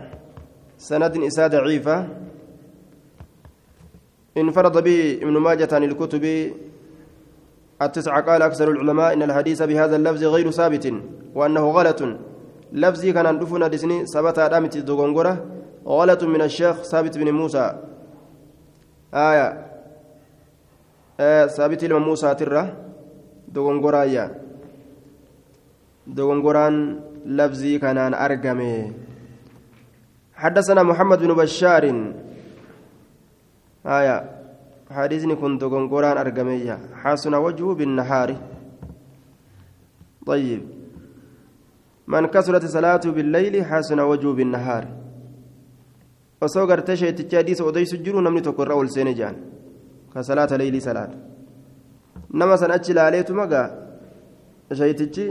سند إساء ضعيفة. انفرد به ابن ماجة عن الكتب. التسعة قال أكثر العلماء إن الحديث بهذا اللفظ غير ثابت وأنه غلط. لفظي كان دفنا دسني ثبت أدامت دوغونغورا غلط من الشيخ ثابت بن موسى. آية. آه ثابت لما موسى ترى. دوغونغورا يا. دوغونغوران لفظي كان أرقمي. حدثنا محمد بن بشار آية حديثني كنت دوغونغوران أرقمي حسن وجهه بالنهار طيب من كسرت صلاته بالليل حسن وجهه بالنهار osoo gartee sheetichi hadiisa odeysu jiru namni tokko irra ol seene jaan ka salaata leeylii salaata nama san achi ilaaleetu magaa sheetichi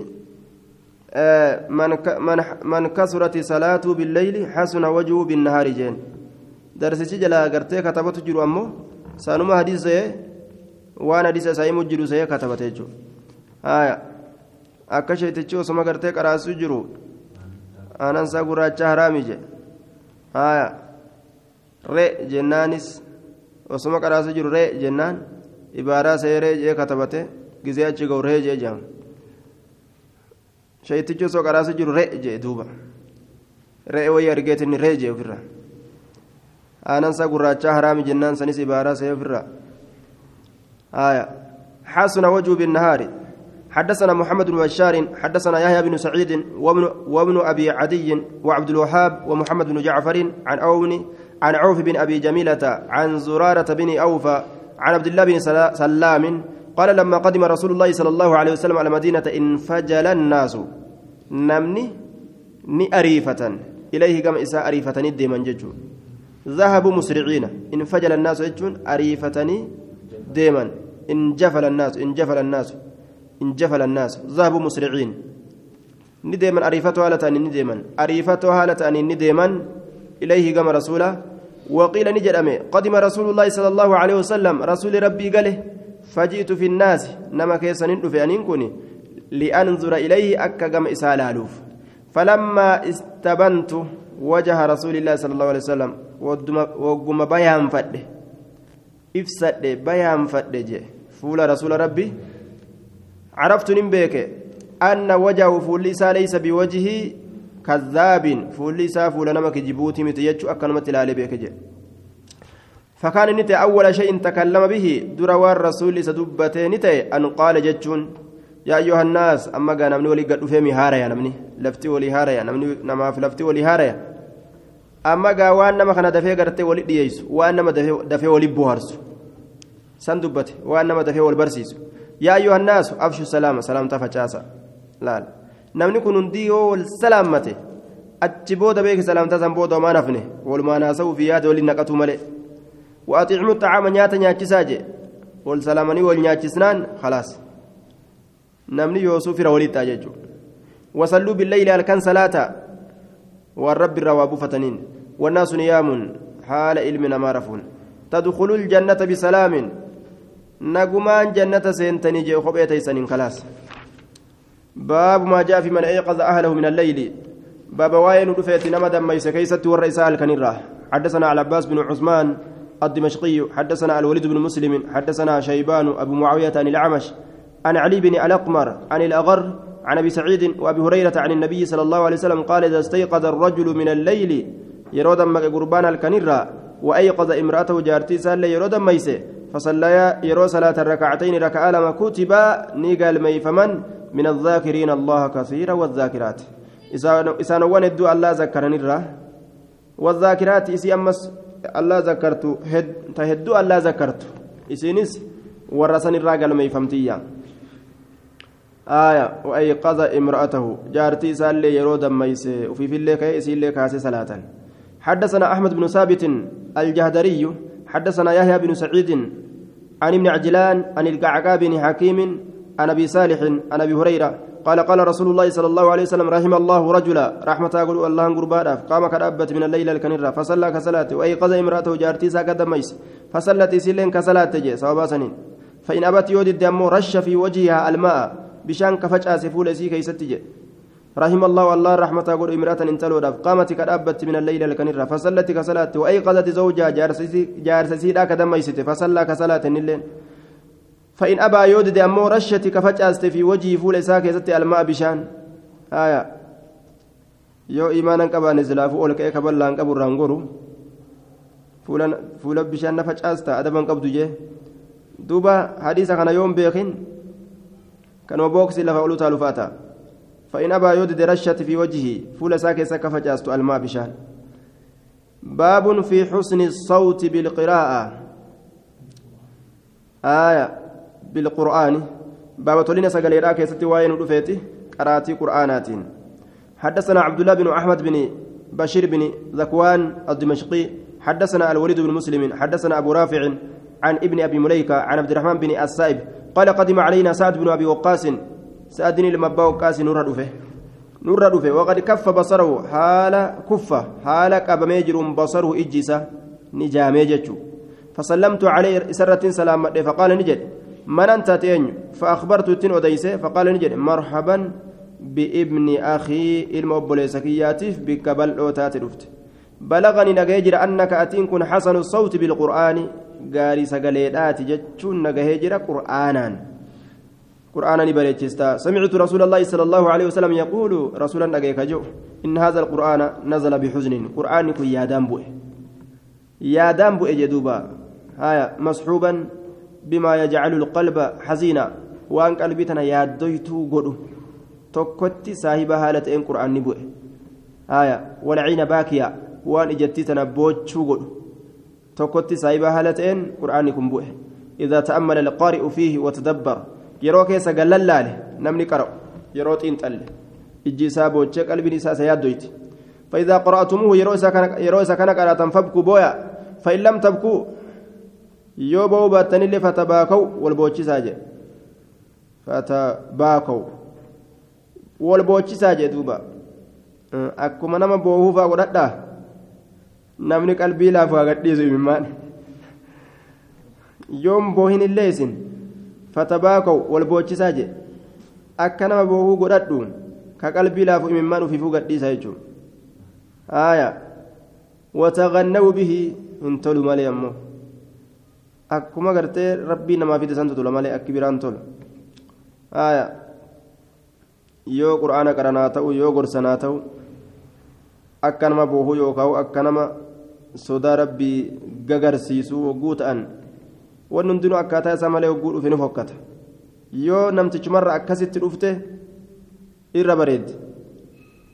man kasurati salaatu billeyli xasuna wajhu binnahaari jeen. Darsichi jalaa gartee katabatu jiru ammoo sanuma hadiisa sa'ee waan hadiisa isaa himu jiru sa'ee katabate jechuudha. Akka sheetichi osoma gartee qaraasuu jiru aanansaa gurraacha haraami je re jennaanis osoma qaraasuu jiru re jennaan ibaaraa seeree jee katabate gizee achi ga'u ree jee jedhamu shayitichi osoo qaraasuu jiru re jee duuba re'ee wayii argeetinni ree jee ofirraa aanansaa gurraachaa haraami jennaan sanis ibaaraa see ofirraa آية حسن وجهه بالنهار حدثنا محمد بن بشار حدثنا يحيى بن سعيد وابن, وابن أبي عدي وعبد الوهاب ومحمد بن جعفر عن أون عن عوف بن أبي جميلة عن زرارة بن أوفى عن عبد الله بن سلام قال لما قدم رسول الله صلى الله عليه وسلم على مدينة انفجل الناس. نمني ني أريفة إليه كما إساء أريفة ندي من ججو ذهبوا مسرعين. انفجل الناس يجون أريفتني ديما انجفل الناس انجفل الناس انجفل الناس. ذهبوا مسرعين. نديما أريفتها هالتان نديما أريفتها هالتان نديما إليه كما رسوله. وقيل نجد أمي قدم رسول الله صلى الله عليه وسلم. رسول ربي قاله فجئت في الناس نما كيسا في أن كوني لأنظر إليه أكا كما إسالالوف فلما استبنت وجه رسول الله صلى الله عليه وسلم وقم بيان فد. إفسد بيان فد فول رسول ربي عرفت نمبيك أن وجهه فول ليس بوجه كذاب. فول ليس فول نمك جبوتي متيجو أكنمت لالي جي فكان نتي أول شيء تكلم به دروار الرسول سدبته نتي أن قال جتشون يا أيها الناس أما قال نمني ولي قد فهمي هارا يا نمني لفتي ولي هارا يا نمني نما في لفتي ولي هارا يا أما قال وأن نما كان قرتي ولي دييس وأن نما دفي ولي بوهرس سندبته وأن دفي ولي برسيس يا أيها الناس أفشوا السلام سلام تفجاسا لا نمني كن ديو السلامته booda beeki salaamtaa san booda homaa nafne walumaa naasa'uu fi yaada waliin naqatuu malee وأطعموا الطعام نياتا نياتشساجي والسلامني والنياتشسنان خلاص. نمني يوسف روليت أججو وصلوا بالليل الكن صلاة. والرب الرواب فتنين. والناس نيام حال علمنا ما رفون تدخلوا الجنة بسلام. نقمان جنة سينتني جي خبيتي سنين خلاص. باب ما جاء في من أيقظ أهله من الليل. باب واين رفيت نمدا ميس كيست والرئيسال كنيرة. حدثنا على عباس بن عثمان الدمشقي حدثنا الوليد بن مسلم حدثنا شيبان أبو معاوية عن الأعمش عن علي بن الأقمر عن الأغر عن أبي سعيد وأبي هريرة عن النبي صلى الله عليه وسلم قال إذا استيقظ الرجل من الليل يرودا قربان الكنيرة وأيقظ امرأته جارتي سال يرودا ميسي فصليا يرو صلاة الركعتين ركعة لما كتب نيقال ميفمن من الذاكرين الله كثيرا والذاكرات. إسان وندو الله ذكرني الرا والذاكرات إسي أمس ذكرت هد تهدو الله ذكرت إسينس ورسن الراجل ميفمتيا آية وأيقظ امرأته جارتي سالي يرود ميس وفي في الليل كيسي الليل كاسي صلاة حدثنا أحمد بن ثابت الجهدري حدثنا يحيى بن سعيد عن ابن عجلان عن القعقاع بن حكيم عن أبي صالح عن أبي هريرة قال قال رسول الله صلى الله عليه وسلم رحم الله رجلا رحمة الله قربانا قام كرابت من الليل الكنرة فصلى كصلاة وأيقظ امرأته جارتي ساكت ميس فصلت سلين كصلاة تجي سوابا سنين. فإن أبت يود الدم رش في وجهها الماء بشان كفج آسفول سي كيست رحم الله الله رحمة أقول امرأة انتلو قامت كرابت من الليل الكنرة فصلت كصلاة وأيقظت زوجها جارسي لا كدم ميست فصلى كصلاة الليل فإن أبى يودد أمو رشتك فجأست في وجهي فول إساك يزت الماء بشان آية qabaane silaafuu ol ka'ee kaballaan qabu irraan goru fuula bishaan na facaasta adaban qabdu jee duuba hadiisa kana yoon beekin kanuma booksi lafa olu taalu faata فإن أبى يودد رشة في وجهه فول ساكي سكا فجأست الماء بشان باب في حسن الصوت بالقراءة آية بالقرآن. باب تولين سقليرا كيستي وين رفيتي قراتي قرآنات حدثنا عبد الله بن أحمد بن بشير بن ذكوان الدمشقي. حدثنا الوليد بن مسلم. حدثنا أبو رافع عن ابن أبي مليكة عن عبد الرحمن بن السائب. قال قدم علينا سعد بن أبي وقاص. سأدني لما وقاص نور رفه نور رفه وقد كف بصره حال كفة حال قبميجر بصره إجسة نجاميجة فسلمت عليه سرة سلام فقال نجد من أنت تين فأخبرت تين أديسة فقال نجد مرحبا بابن أخي المبوليسكياتف بكبل أوتات رفت. بلغني نجيجر أنك أتين كن حسن الصوت بالقرآن قاري سقليدات جتشون نجيجر قرآنا قرآنا بريتشستا سمعت رسول الله صلى الله عليه وسلم يقول نجيك جو إن هذا القرآن نزل بحزن. قرآن كن يا دامبوه يا دامبوه جدوبا هايا مصحوبا بما يجعل القلب حزينا وان قلبتنا يادويتو غدو saahiba haala ta'een qur'aanni bu'e haya walciina baakiya waan ijattii tana boochuu godhu tokkotti saahiba haala ta'een qur'aanni kun bu'e idaa ta'ammala alqaari'u fiihi watadabbar yeroo keessa gallallaale namni qara'u yeroo xiinxalle ijji isaa boochee qalbiin isaa isa yaaddoyti فإذا قرأتموه يروي كان قراءة فابكوا بويا فإن لم تبكوا yoo ba'uu baattan illee fatabaakau wal boochisaa jedhe fatabaakau wal boochisaa jedhe duuba akkuma nama boohuufaa godhadhaa namni qalbii laafu hagadhiisu imimmaan yoon boohin illee isin fatabaakau wal boochisaa jedhe akka nama boohuu godhadhu ka qalbii laafu imimmaan ufiifuu gadhiisaa jechuudha آية وتغنوا به إن تلو مالي akkuma gartee rabbii namaa fide san tutula malee akki biraan tola aya. Yoo qur'aana qaranaa ta'u yoo gorsanaa ta'u akka nama boohuu yookaan akka nama sodaa rabbii gagarsiisuu hogguu ta'an wanni hundinuu akkaataa isaa malee hogguu dhufe ni hokkata. Yoo namtichumarra akkasitti dhufte irra bareeddi.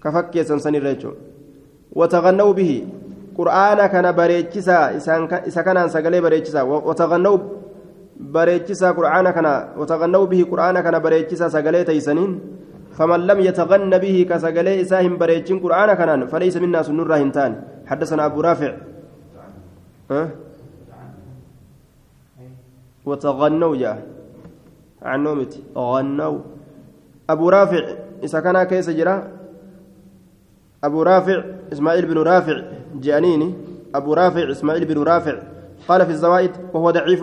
Ka fakkeessan sanirra jechuudha. Wataqanna'u bihii. Qur'aana kana bareechisaa isa kanaan sagalee bareechisaa wataqanna'u bareechisaa qur'aana kana wataqanna'u bihi qur'aana kana bareechisaa sagalee teeysaniin فمن لم يتغن به كسجلي إساهم بريتشين قرآن كنان فليس منا سنور هنتان حدثنا أبو رافع أه؟ وتغنوا جاء عن نومتي غنوا أبو رافع إذا كان كيس جرا أبو رافع إسماعيل بن رافع جانيني. أبو رافع إسماعيل بن رافع. قال في الزوائد وهو ضعيف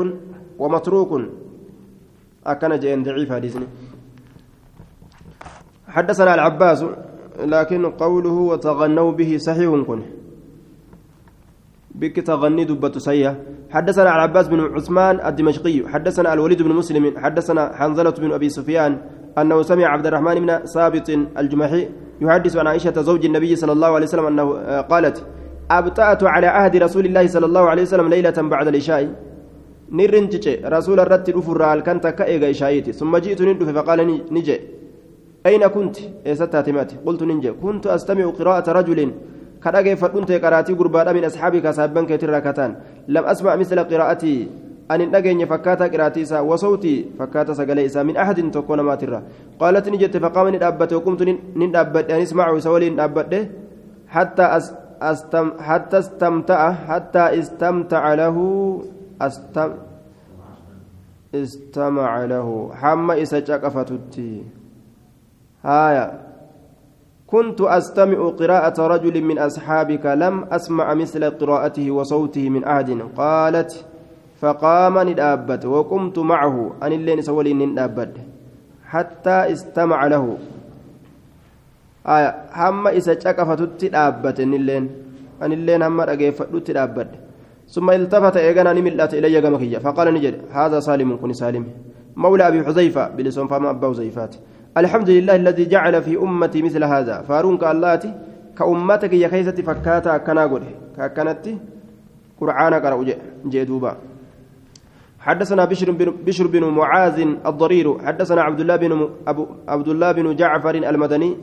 ومتروك. أكن جين ضعيف حديثني. حدثنا العباس لكن قوله وتغنوا به صحيح كن. بك تغني دبة سيئة. حدثنا العباس بن عثمان الدمشقي. حدثنا الوليد بن مسلم. حدثنا حنظلة بن أبي سفيان. أنه سمع عبد الرحمن بن ثابت الجمحي يحدث عن عائشة زوج النبي صلى الله عليه وسلم أنه قالت أبطأت على عهد رسول الله صلى الله عليه وسلم ليلة بعد العشاء. نرنتج رسول الرت الأفر كانت كأيغا إشايتي ثم جئت ندف فقال نجي. أين كنت؟ ستاتماتي قلت ننجي. كنت أستمع قراءة رجل كدغه فدنت قراتي غربادا من أصحابك سابن كتر كتان. لم أسمع مثل قراءتي. أن نغني فكاتا قراتي سا وصوتي فكاتا سغلي إسا من أحد تكون ما ترى. قالت نجت فقام ندابت وقمت ندابت أن اسمعوا سولي ندابت حتى أستم حتى استمتع حتى استمتع له استم استمع له. حما إسا قفتتي هايا. كنت أستمع قراءة رجل من أصحابك لم أسمع مثل قراءته وصوته من أحد. قالت فقام ندابت وقمت معه. أن اللين سولي ندابت. حتى استمع له. آية هم إذا شكفتت دابت. أن اللين أن اللين هم رقيفتت دابت. ثم التفت إيغانا نملت إلي قمكية فقال نجد هذا سالم كن سالم. مولى أبي حذيفة بلسان فما أبا حذيفات. الحمد لله الذي جعل في أمتي مثل هذا. فارون كاللاتي كأمتك يا كيستي فكاتا كنا قول كانت قرآن قرأ جدوبا حدثنا بشر بن بشر بن معاذ الضرير حدثنا عبد الله بن أبو عبد الله بن جعفر المدني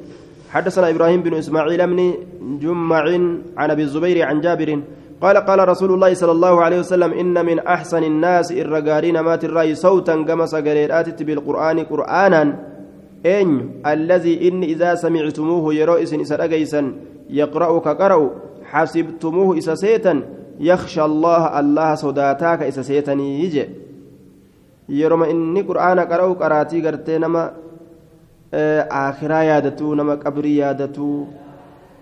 حدثنا إبراهيم بن إسماعيل بن جمع عن أبي الزبير عن جابر قال قال رسول الله صلى الله عليه وسلم إن من أحسن الناس الرجارين مات الرأي صوتا كما سجلت بالقرآن قرانا. أين الذي إن إذا سمعتموه يرؤس إسا يقرأ كقرأ حسبتموه إسا سيتا يخشى الله الله صداتاك إسا سيتني يجي. يرم إني قرآن قرأ قراتي قرتي نما آخرا يادتو نما قبري يادتو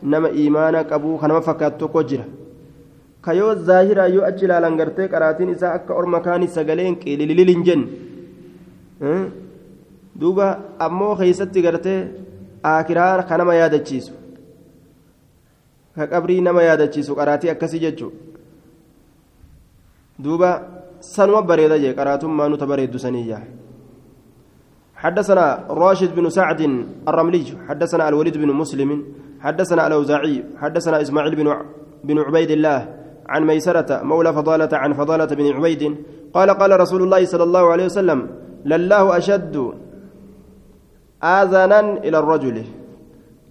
نما إيمانا قبو خنما فكاتو كجرة. كيو الظاهرة يو أجل على قرتي قراتين إسا أكا أرمكاني سقلين كيلي جن أه؟ duuba ammoo keeysatti gartee aakiraa ka nama yaadachiisu ka qabrii nama yaadachiisu qaraatii akkasii jechuu duuba sanuma bareeda jee qaraatummaa nuta bareeddu saniyyaa حدثنا راشد بن سعد الرملي حدثنا الوليد بن مسلم حدثنا الأوزاعي حدثنا إسماعيل بن بن عبيد الله عن ميسرة مولى فضالة عن فضالة بن عبيد قال قال رسول الله صلى الله عليه وسلم لله أشد آذنا إلى الرجل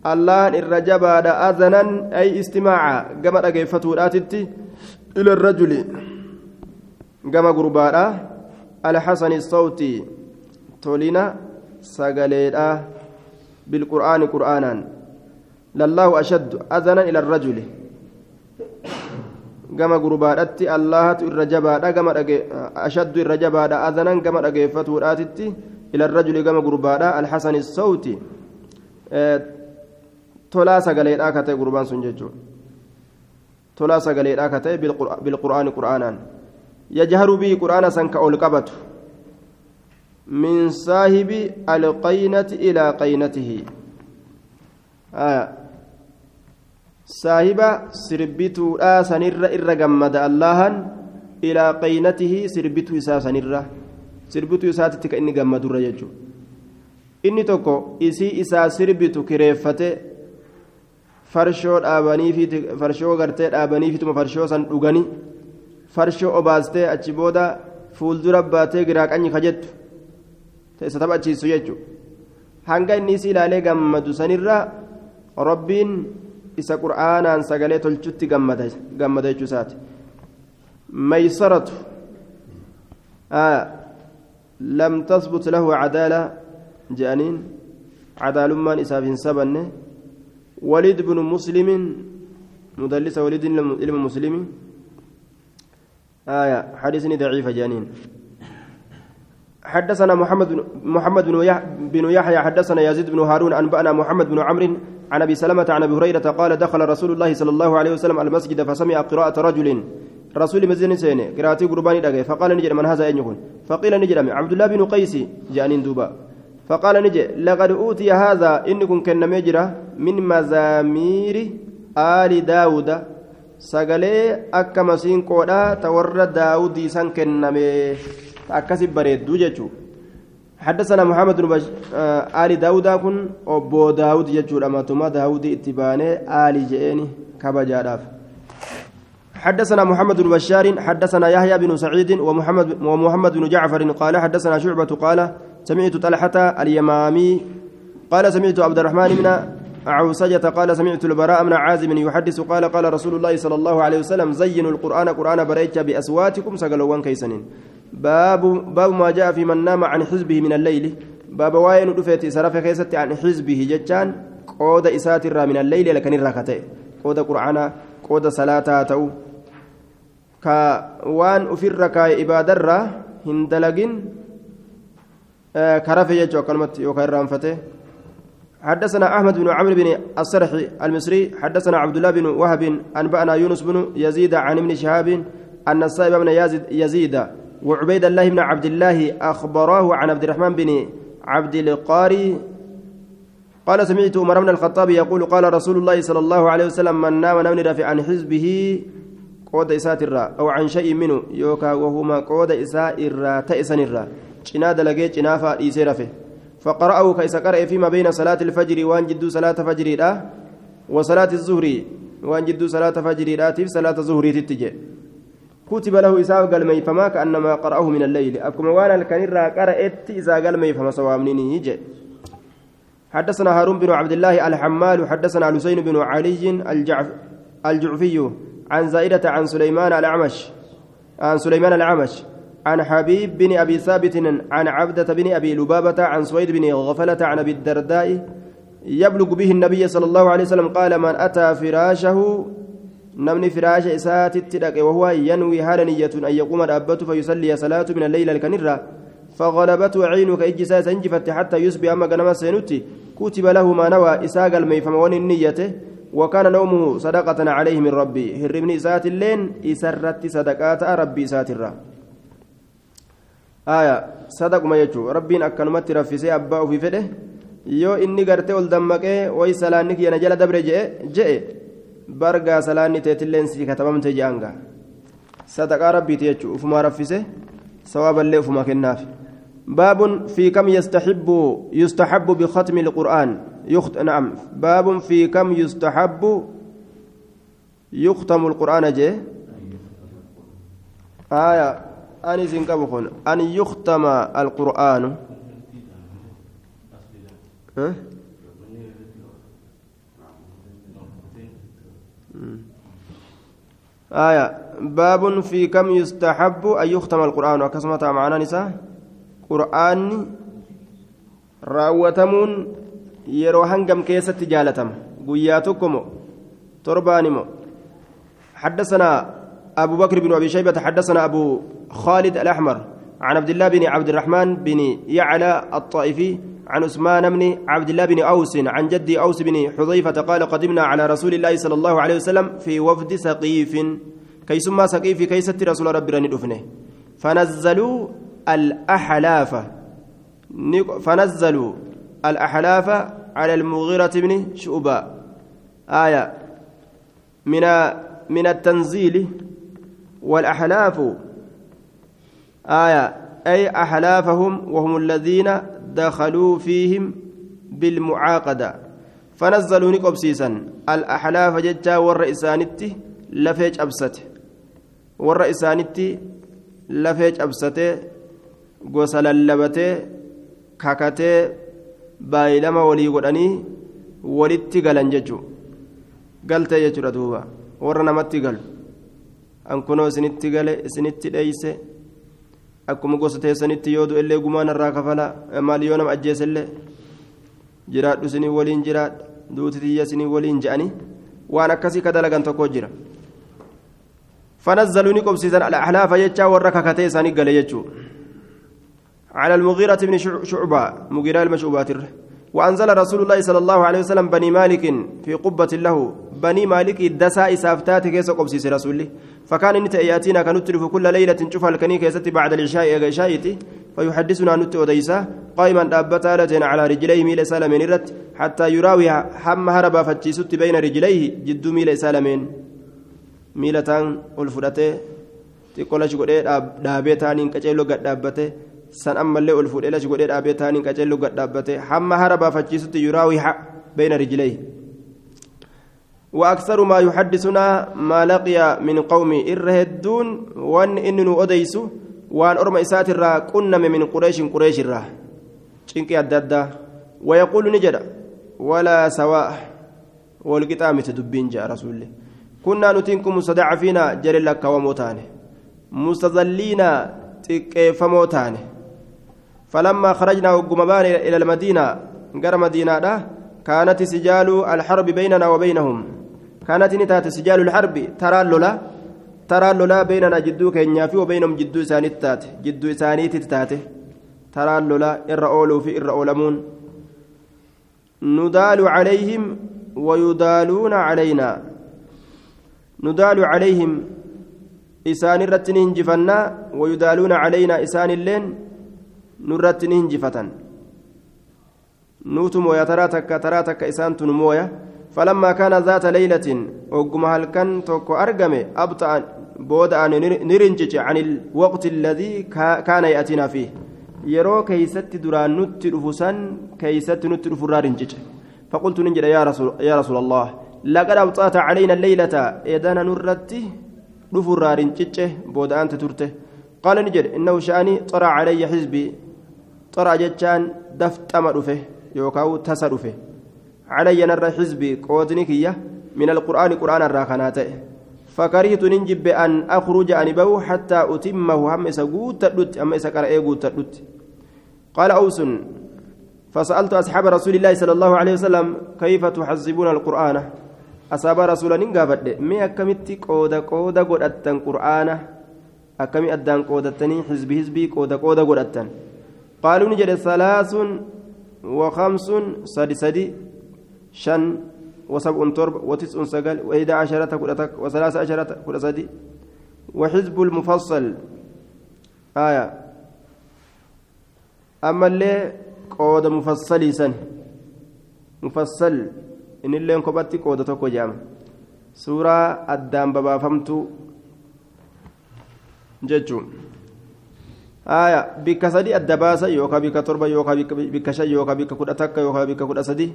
الله الرجباد آذنا أي استماعا كما رقيفتو إلى الرجل. كما قربانا الحسن الصوت تولينا سقليلا بالقرآن قرآنا لله أشد أذنا إلى الرجل كما قربانatti allahatu irra jabaadha gama ashaddu irra jabaadha azanan gama dhageeffatuudhaatitti إلى الرجل كما قربانا الحسن الصوت تلا سقلي راكته قربان سنججو تلا سقلي راكته بالقرآن قرآنا يجهر به قرآن سنك أولقبته من صاحب القينة إلى قينته آه saahiba sirbituudhaa sanirra irra gammada allahan ilaa qaynatihi sirbituu isaa sanirra sirbituu isaatitti ka inni gammadurra jechuudha inni tokko isii isaa sirbitu kireeffate farshoo dhaabaniifi farshoo gartee dhaabaniifituma farshoo san dhugani farshoo obaastee achi booda fuuldura baatee giraaqanyi kajettu isa taphachiisu jechuudha hanga inni isii ilaalee gammadu sanirra rabbiin isa qur'aanaan sagalee tolchutti gammada jechuu isaati maysaratu lam tasbut lahu cadaala je'aniin cadaalummaan isaaf hin sabanne وليد بن مسلم مدلس وليد علم مسلم آية حديثني ضعيف جانين. حدثنا محمد محمد بن يحيى حدثنا يزيد بن هارون أنبأنا محمد بن عمرو عن أبي سلمة عن أبي هريرة قال دخل رسول الله صلى الله عليه وسلم المسجد فسمع قراءة رجل. رسول مزين سين قراءتي قرباني دغه فقال نجد من هذا ان فقيل نجد عبد الله بن قيس جانين دوبا. فقال نجي لقد أوتي هذا إنكم كن مجرى من مزامير آل داود سقلي أكا مسين قودا تور داود سان كنمي أكسب بريد دوجتشو حدثنا محمد بن بش... آل داود كن أبو داود يجور أما تما داود اتباني آل جئني كبجاراف حدثنا محمد بن بشار حدثنا يحيى بن سعيد ومحمد ومحمد بن جعفر قال حدثنا شعبة قال سمعت طلحة اليمامي قال سمعت عبد الرحمن بن عوسجة قال سمعت البراء بن عازب يحدث قال قال رسول الله صلى الله عليه وسلم زينوا القرآن قرآن بريتش بأصواتكم سقلوان كيسنين. باب باب ما جاء في من نام عن حزبه من الليل. باب واين دفت سرف كيست عن حزبه جتان قود إساتر من الليل لكن الركتة قود قرآن قود صلاة تو كوان أفر كاي إبادرة هندلقين كرف يجو كلمة يوكاير رانفته حدثنا أحمد بن عمرو بن الصرحي المصري حدثنا عبد الله بن وهب أنبأنا يونس بن يزيد عن ابن شهاب أن الصائب بن يزيد, يزيد وعبيد الله بن عبد الله أخبراه عن عبد الرحمن بن عبد القاري. قال سمعت عمر بن الخطاب يقول قال رسول الله صلى الله عليه وسلم من نام نام رافع عن حزبه قود إسات الراء أو عن شيء منه يوكا وهما قود الراء تئسن الراء cinaa dalagee cinaafaa dhiisee rafe فقرأه كيس قرأ فيما بين صلاة الفجر وأن جدو صلاة فجر لا وصلاة الظهر وأن جدو صلاة فجر لا تف صلاة الظهر تتجه. كتب له إساء قال مي فما كأنما قرأه من الليل. أكما وأنا الكنيرة قرأت إساء قال مي فما سوامنيني يجي حدثنا هارون بن عبد الله الحمال حدثنا حسين بن علي الجعف الجعفي عن زائدة عن سليمان الأعمش عن سليمان الأعمش. عن حبيب بن أبي ثابت عن عبدة بن أبي لبابة عن سويد بن غفلة عن أبي الدرداء يبلغ به النبي صلى الله عليه وسلم قال من أتى فراشه؟ نمني فراش إسات التدك وهو ينوي هذا نية أن يقوم الأبة فيصلي صلاة من الليل الكنرة فغلبته عينك إجسا سنجفت حتى يصبح أما قنما سينتي كتب له ما نوى إساق الميفم ونيته وكان نومه صدقة عليه من ربي. هرمني إسات اللين إسرت صدقات ربي إسات الرّ aya sadaquma jechuun rabbiin akkanumatti raffisee abbaa ofii fedhe yoo inni gartee ol dammaqee wayi salaanni kiyana jala dabre je'e bargaa salaanni teetilleen sii katabamte je'anga sadaqaa rabbiiti jechuun ufumaa raffise sawaaballee ufumaa kennaaf باب في كم يستحب يستحب بختم القرآن يخت... نعم باب في كم يستحب يختم القرآن جه آية أني سنكبخون أن يختم القرآن. ها؟ آية. باب في كم يستحب أن يختم القرآن. وكسمة معنا نساء. قرآن راوتمون yeroo hangam keessatti jaalatam guyyaa tokko moo torbaani moo حدثنا أبو بكر بن أبي شيبة حدثنا أبو خالد الأحمر عن عبد الله بن عبد الرحمن بن يعلى الطائفي عن عثمان بن عبد الله بن أوس عن جدي أوس بن حذيفة قال قدمنا على رسول الله صلى الله عليه وسلم في وفد سقيف. كيسما سقيف كيست رسول ربي رندفنه فنزلوا الأحلاف. فنزلوا الأحلاف على المغيرة بن شعبة. آية. من من التنزيل. والأحلاف آية أي أحلافهم وهم الذين دخلوا فيهم بالمعاقدة. فنزلوا نقبسيسا الأحلاف ججا والرئسانتي لفيج أبسته. والرئسانتي لفيج أبسته gosa lallabatee kakatee baay'ilama walii godhanii walitti galan jechuun galtee jechuudha duuba warra namatti galu an kunoo isinitti gale isinitti dheeyse akkuma gosa teessanitti yoo du'ellee gumaan irraa kafala maali yoo nama ajjeesellee jiraadhu isinii waliin jiraadha duuti tiyya isinii waliin je'anii waan akkasii ka dalagan tokko jira فنزلوا نقب سيزن الأحلاف يجا ورك كتي ساني قال يجو على المغيرة بن شعبة مغيرة المشعوبات وأنزل رسول الله صلى الله عليه وسلم بني مالك في قبة له بني مالك دسا إسافتات كيس قبسيس رسوله فكان نت ياتينا كنتلف كل ليلة نشوف الكني كيست بعد العشاء عشاءتي فيحدثنا نت وديسا قائما دابتا على رجليه ميل سالمين رت حتى يراوي حم هربا فتشيست بين رجليه جد ميل سالمين ميلتان الفرته تقول شغله دابتان كجلو قد دابته san ammallee ol fuudhee lachi godhee dhaabee taaniin qaceelluu gad dhaabbate hamma hara baafachiisutti yuraawiha bayna rijlayhi. وأكثر ما يحدثنا ما لقي من قومي إرهدون وأن إنه أديس وأن أرمى إسات الرا كنا من قريش قريش الرا. شنكي الدادة ويقول نجد ولا سواء. والقطامة تدبين جاء رسول الله. كنا نتنكم مستضعفين جل لك وموتان مستظلين تكيفموتان فلما خرجنا وقمبان إلى المدينة قرى مدينة كانت سجال الحرب بيننا وبينهم. كانت نتات سجال الحرب ترى اللولا ترى اللولا بيننا جدو كينيا في وبينهم جدو إسانيت تات جدو إسانيت تات ترى اللولا إرأولوا في إرأولمون ندال عليهم ويدالون علينا. ندال عليهم إسان الرتنين جفنا ويدالون علينا إسان اللين mooya taraa takka taraa takka isaantu nu mooya فلما كان ذات ليلة وقم هل كان توكو أرقم أبطأ بودأ نرنجج عن الوقت الذي كان يأتينا فيه. يرو كيست دران نت رفسان كيست نت رفرا رنجج. فقلت ننجد يا رسول, يا رسول الله لقد أبطأت علينا الليلة إذا نرتي رفرا رنجج بودأ أنت ترته قال نجد إنه شأني طرى علي حزبي طرى جتان دفتم رفه يوكاو تسا رفه. علي نرى حزبي قوتنكية من القرآن قرآن الراكنات فكرهت ننجب أن أخرج عن بو حتى أتمه. هم إسقوت تدت أما إسقر إيقوت تدت قال أوس فسألت أصحاب رسول الله صلى الله عليه وسلم كيف تحزبون القرآن؟ أصاب رسول ننقابد مي أكمتي قودا قودا قد أتن قرآن؟ أكمي أدان قودتني حزبي حزبي قودا قودا قد أتن. قالوا نجد ثلاث وخمس سدي سدي. شن وسبع ترب وتسع سقل وإحدى عشرة كرتك وثلاث عشرة سدي وحزب المفصل. آية. أما اللي قود مفصل سن. مفصل. إن اللي انكبت قود تكو جام. سورة الدام بابا فهمتو جتشون آية. بك سدي الدباسة يوكا بك تربة يوكا بك شي يوكا بك أتكا يوكا بك أسدي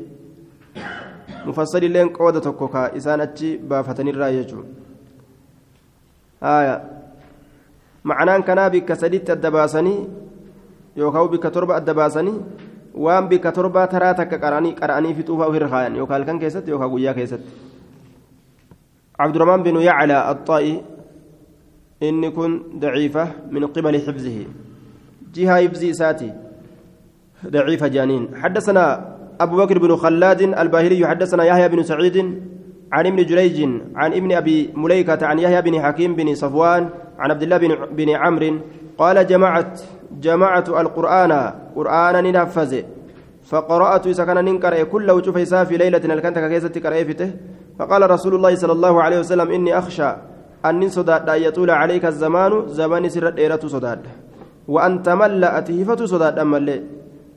مفصل لين قودة تكوكا إسان أتشي بافتني الرايجو آية معناه كان بك سدي الدباسني يوكا بك تربة الدباسني waan bika torbaa taraa takka qaranii fixuufaa ofirra kaayan yookaan halkan keessatti yookaan guyyaa keessatti abdurrahmaan binu yaclaa axxaa'i إن كن ضعيفة من قبل حفظه جهة حفظ ساتي ضعيفة جانين حدثنا أبو بكر بن خلاد الباهلي حدثنا يحيى بن سعيد عن ابن جريج عن ابن أبي مليكة عن يحيى بن حكيم بن صفوان عن عبد الله بن, بن عمرو قال جمعت جمعت القرآن قرآنا ننفذ. فقرأت سكن ننكر كل وجوف في ليلة الكنتك كيست كريفته فقال رسول الله صلى الله عليه وسلم إني أخشى أن صداد أن يطول عليك الزمان زمان سر ديرة صداد. وأن تمل أتهفة صداد أمل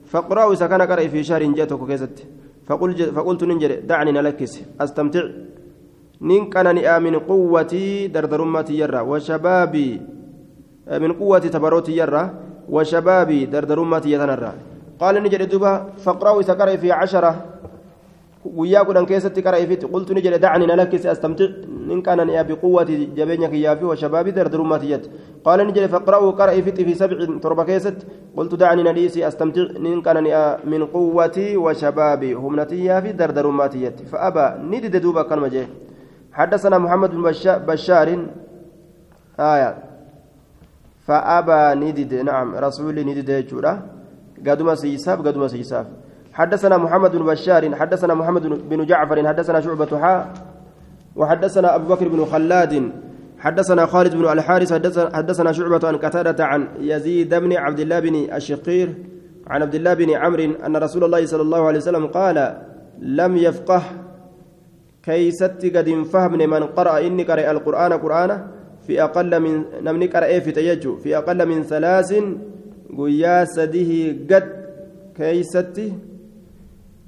فقرأوا إذا قرأ في شهر جاتك كيست فقل فقلت ننجر دعني نلكس. أستمتع. ننكنني من قوتي دردرمتي يرى وشبابي من قوة تبروتي يرى وشبابي دردرمتي يتنرى. قال نجد دوبا فاقرأوا إذا في عشرة guyyaa kudhan keessatti qara ifitti qultu ni jedhe dacni na lakkisi astamtic nin qanani'a biquwwati jabeenya kiyyaafi washabaabi dardarummaati jette qaala ni jedhe faqra'uu qara ifitti fi sabcin torba keessatti qultu dacni na dhiisi astamtic nin qanani'a min quwwati washabaabi humnatiyyaafi dardarummaati jette fa'aba ni dide duuba akkanuma jee حدثنا محمد بن بشار آية فأبى ندد نعم رسول ندد جورا قدما سيساف قدما سيساف حدثنا محمد بن بشار حدثنا محمد بن جعفر حدثنا شعبة حاء وحدثنا أبو بكر بن خلاد حدثنا خالد بن الحارث حدثنا شعبة عن قتادة عن يزيد بن عبد الله بن الشقير عن عبد الله بن عمرو أن رسول الله صلى الله عليه وسلم قال لم يفقه كيست قد فهم من قرأ إني قرأ القرآن قرآنا في أقل من نمني قرأ في تيجو؟ في أقل من ثلاث قياسده قد كيستي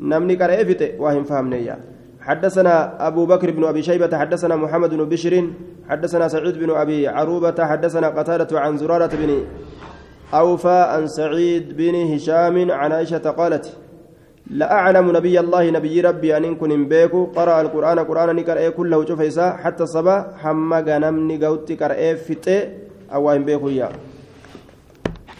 نمني قرأ وهم فهمنيا حدثنا أبو بكر بن أبي شيبة حدثنا محمد بن بشر حدثنا سعيد بن أبي عروبة حدثنا قتادة عن زرارة بن أوفى عن سعيد بن هشام عن عائشة قالت لا أعلم نبي الله نبي ربي أن كن بيكو. قرأ القرآن قرآن نقرأ كله شوف حتى الصباح حمى غنم نقوت قرأ فته أو بيكو يا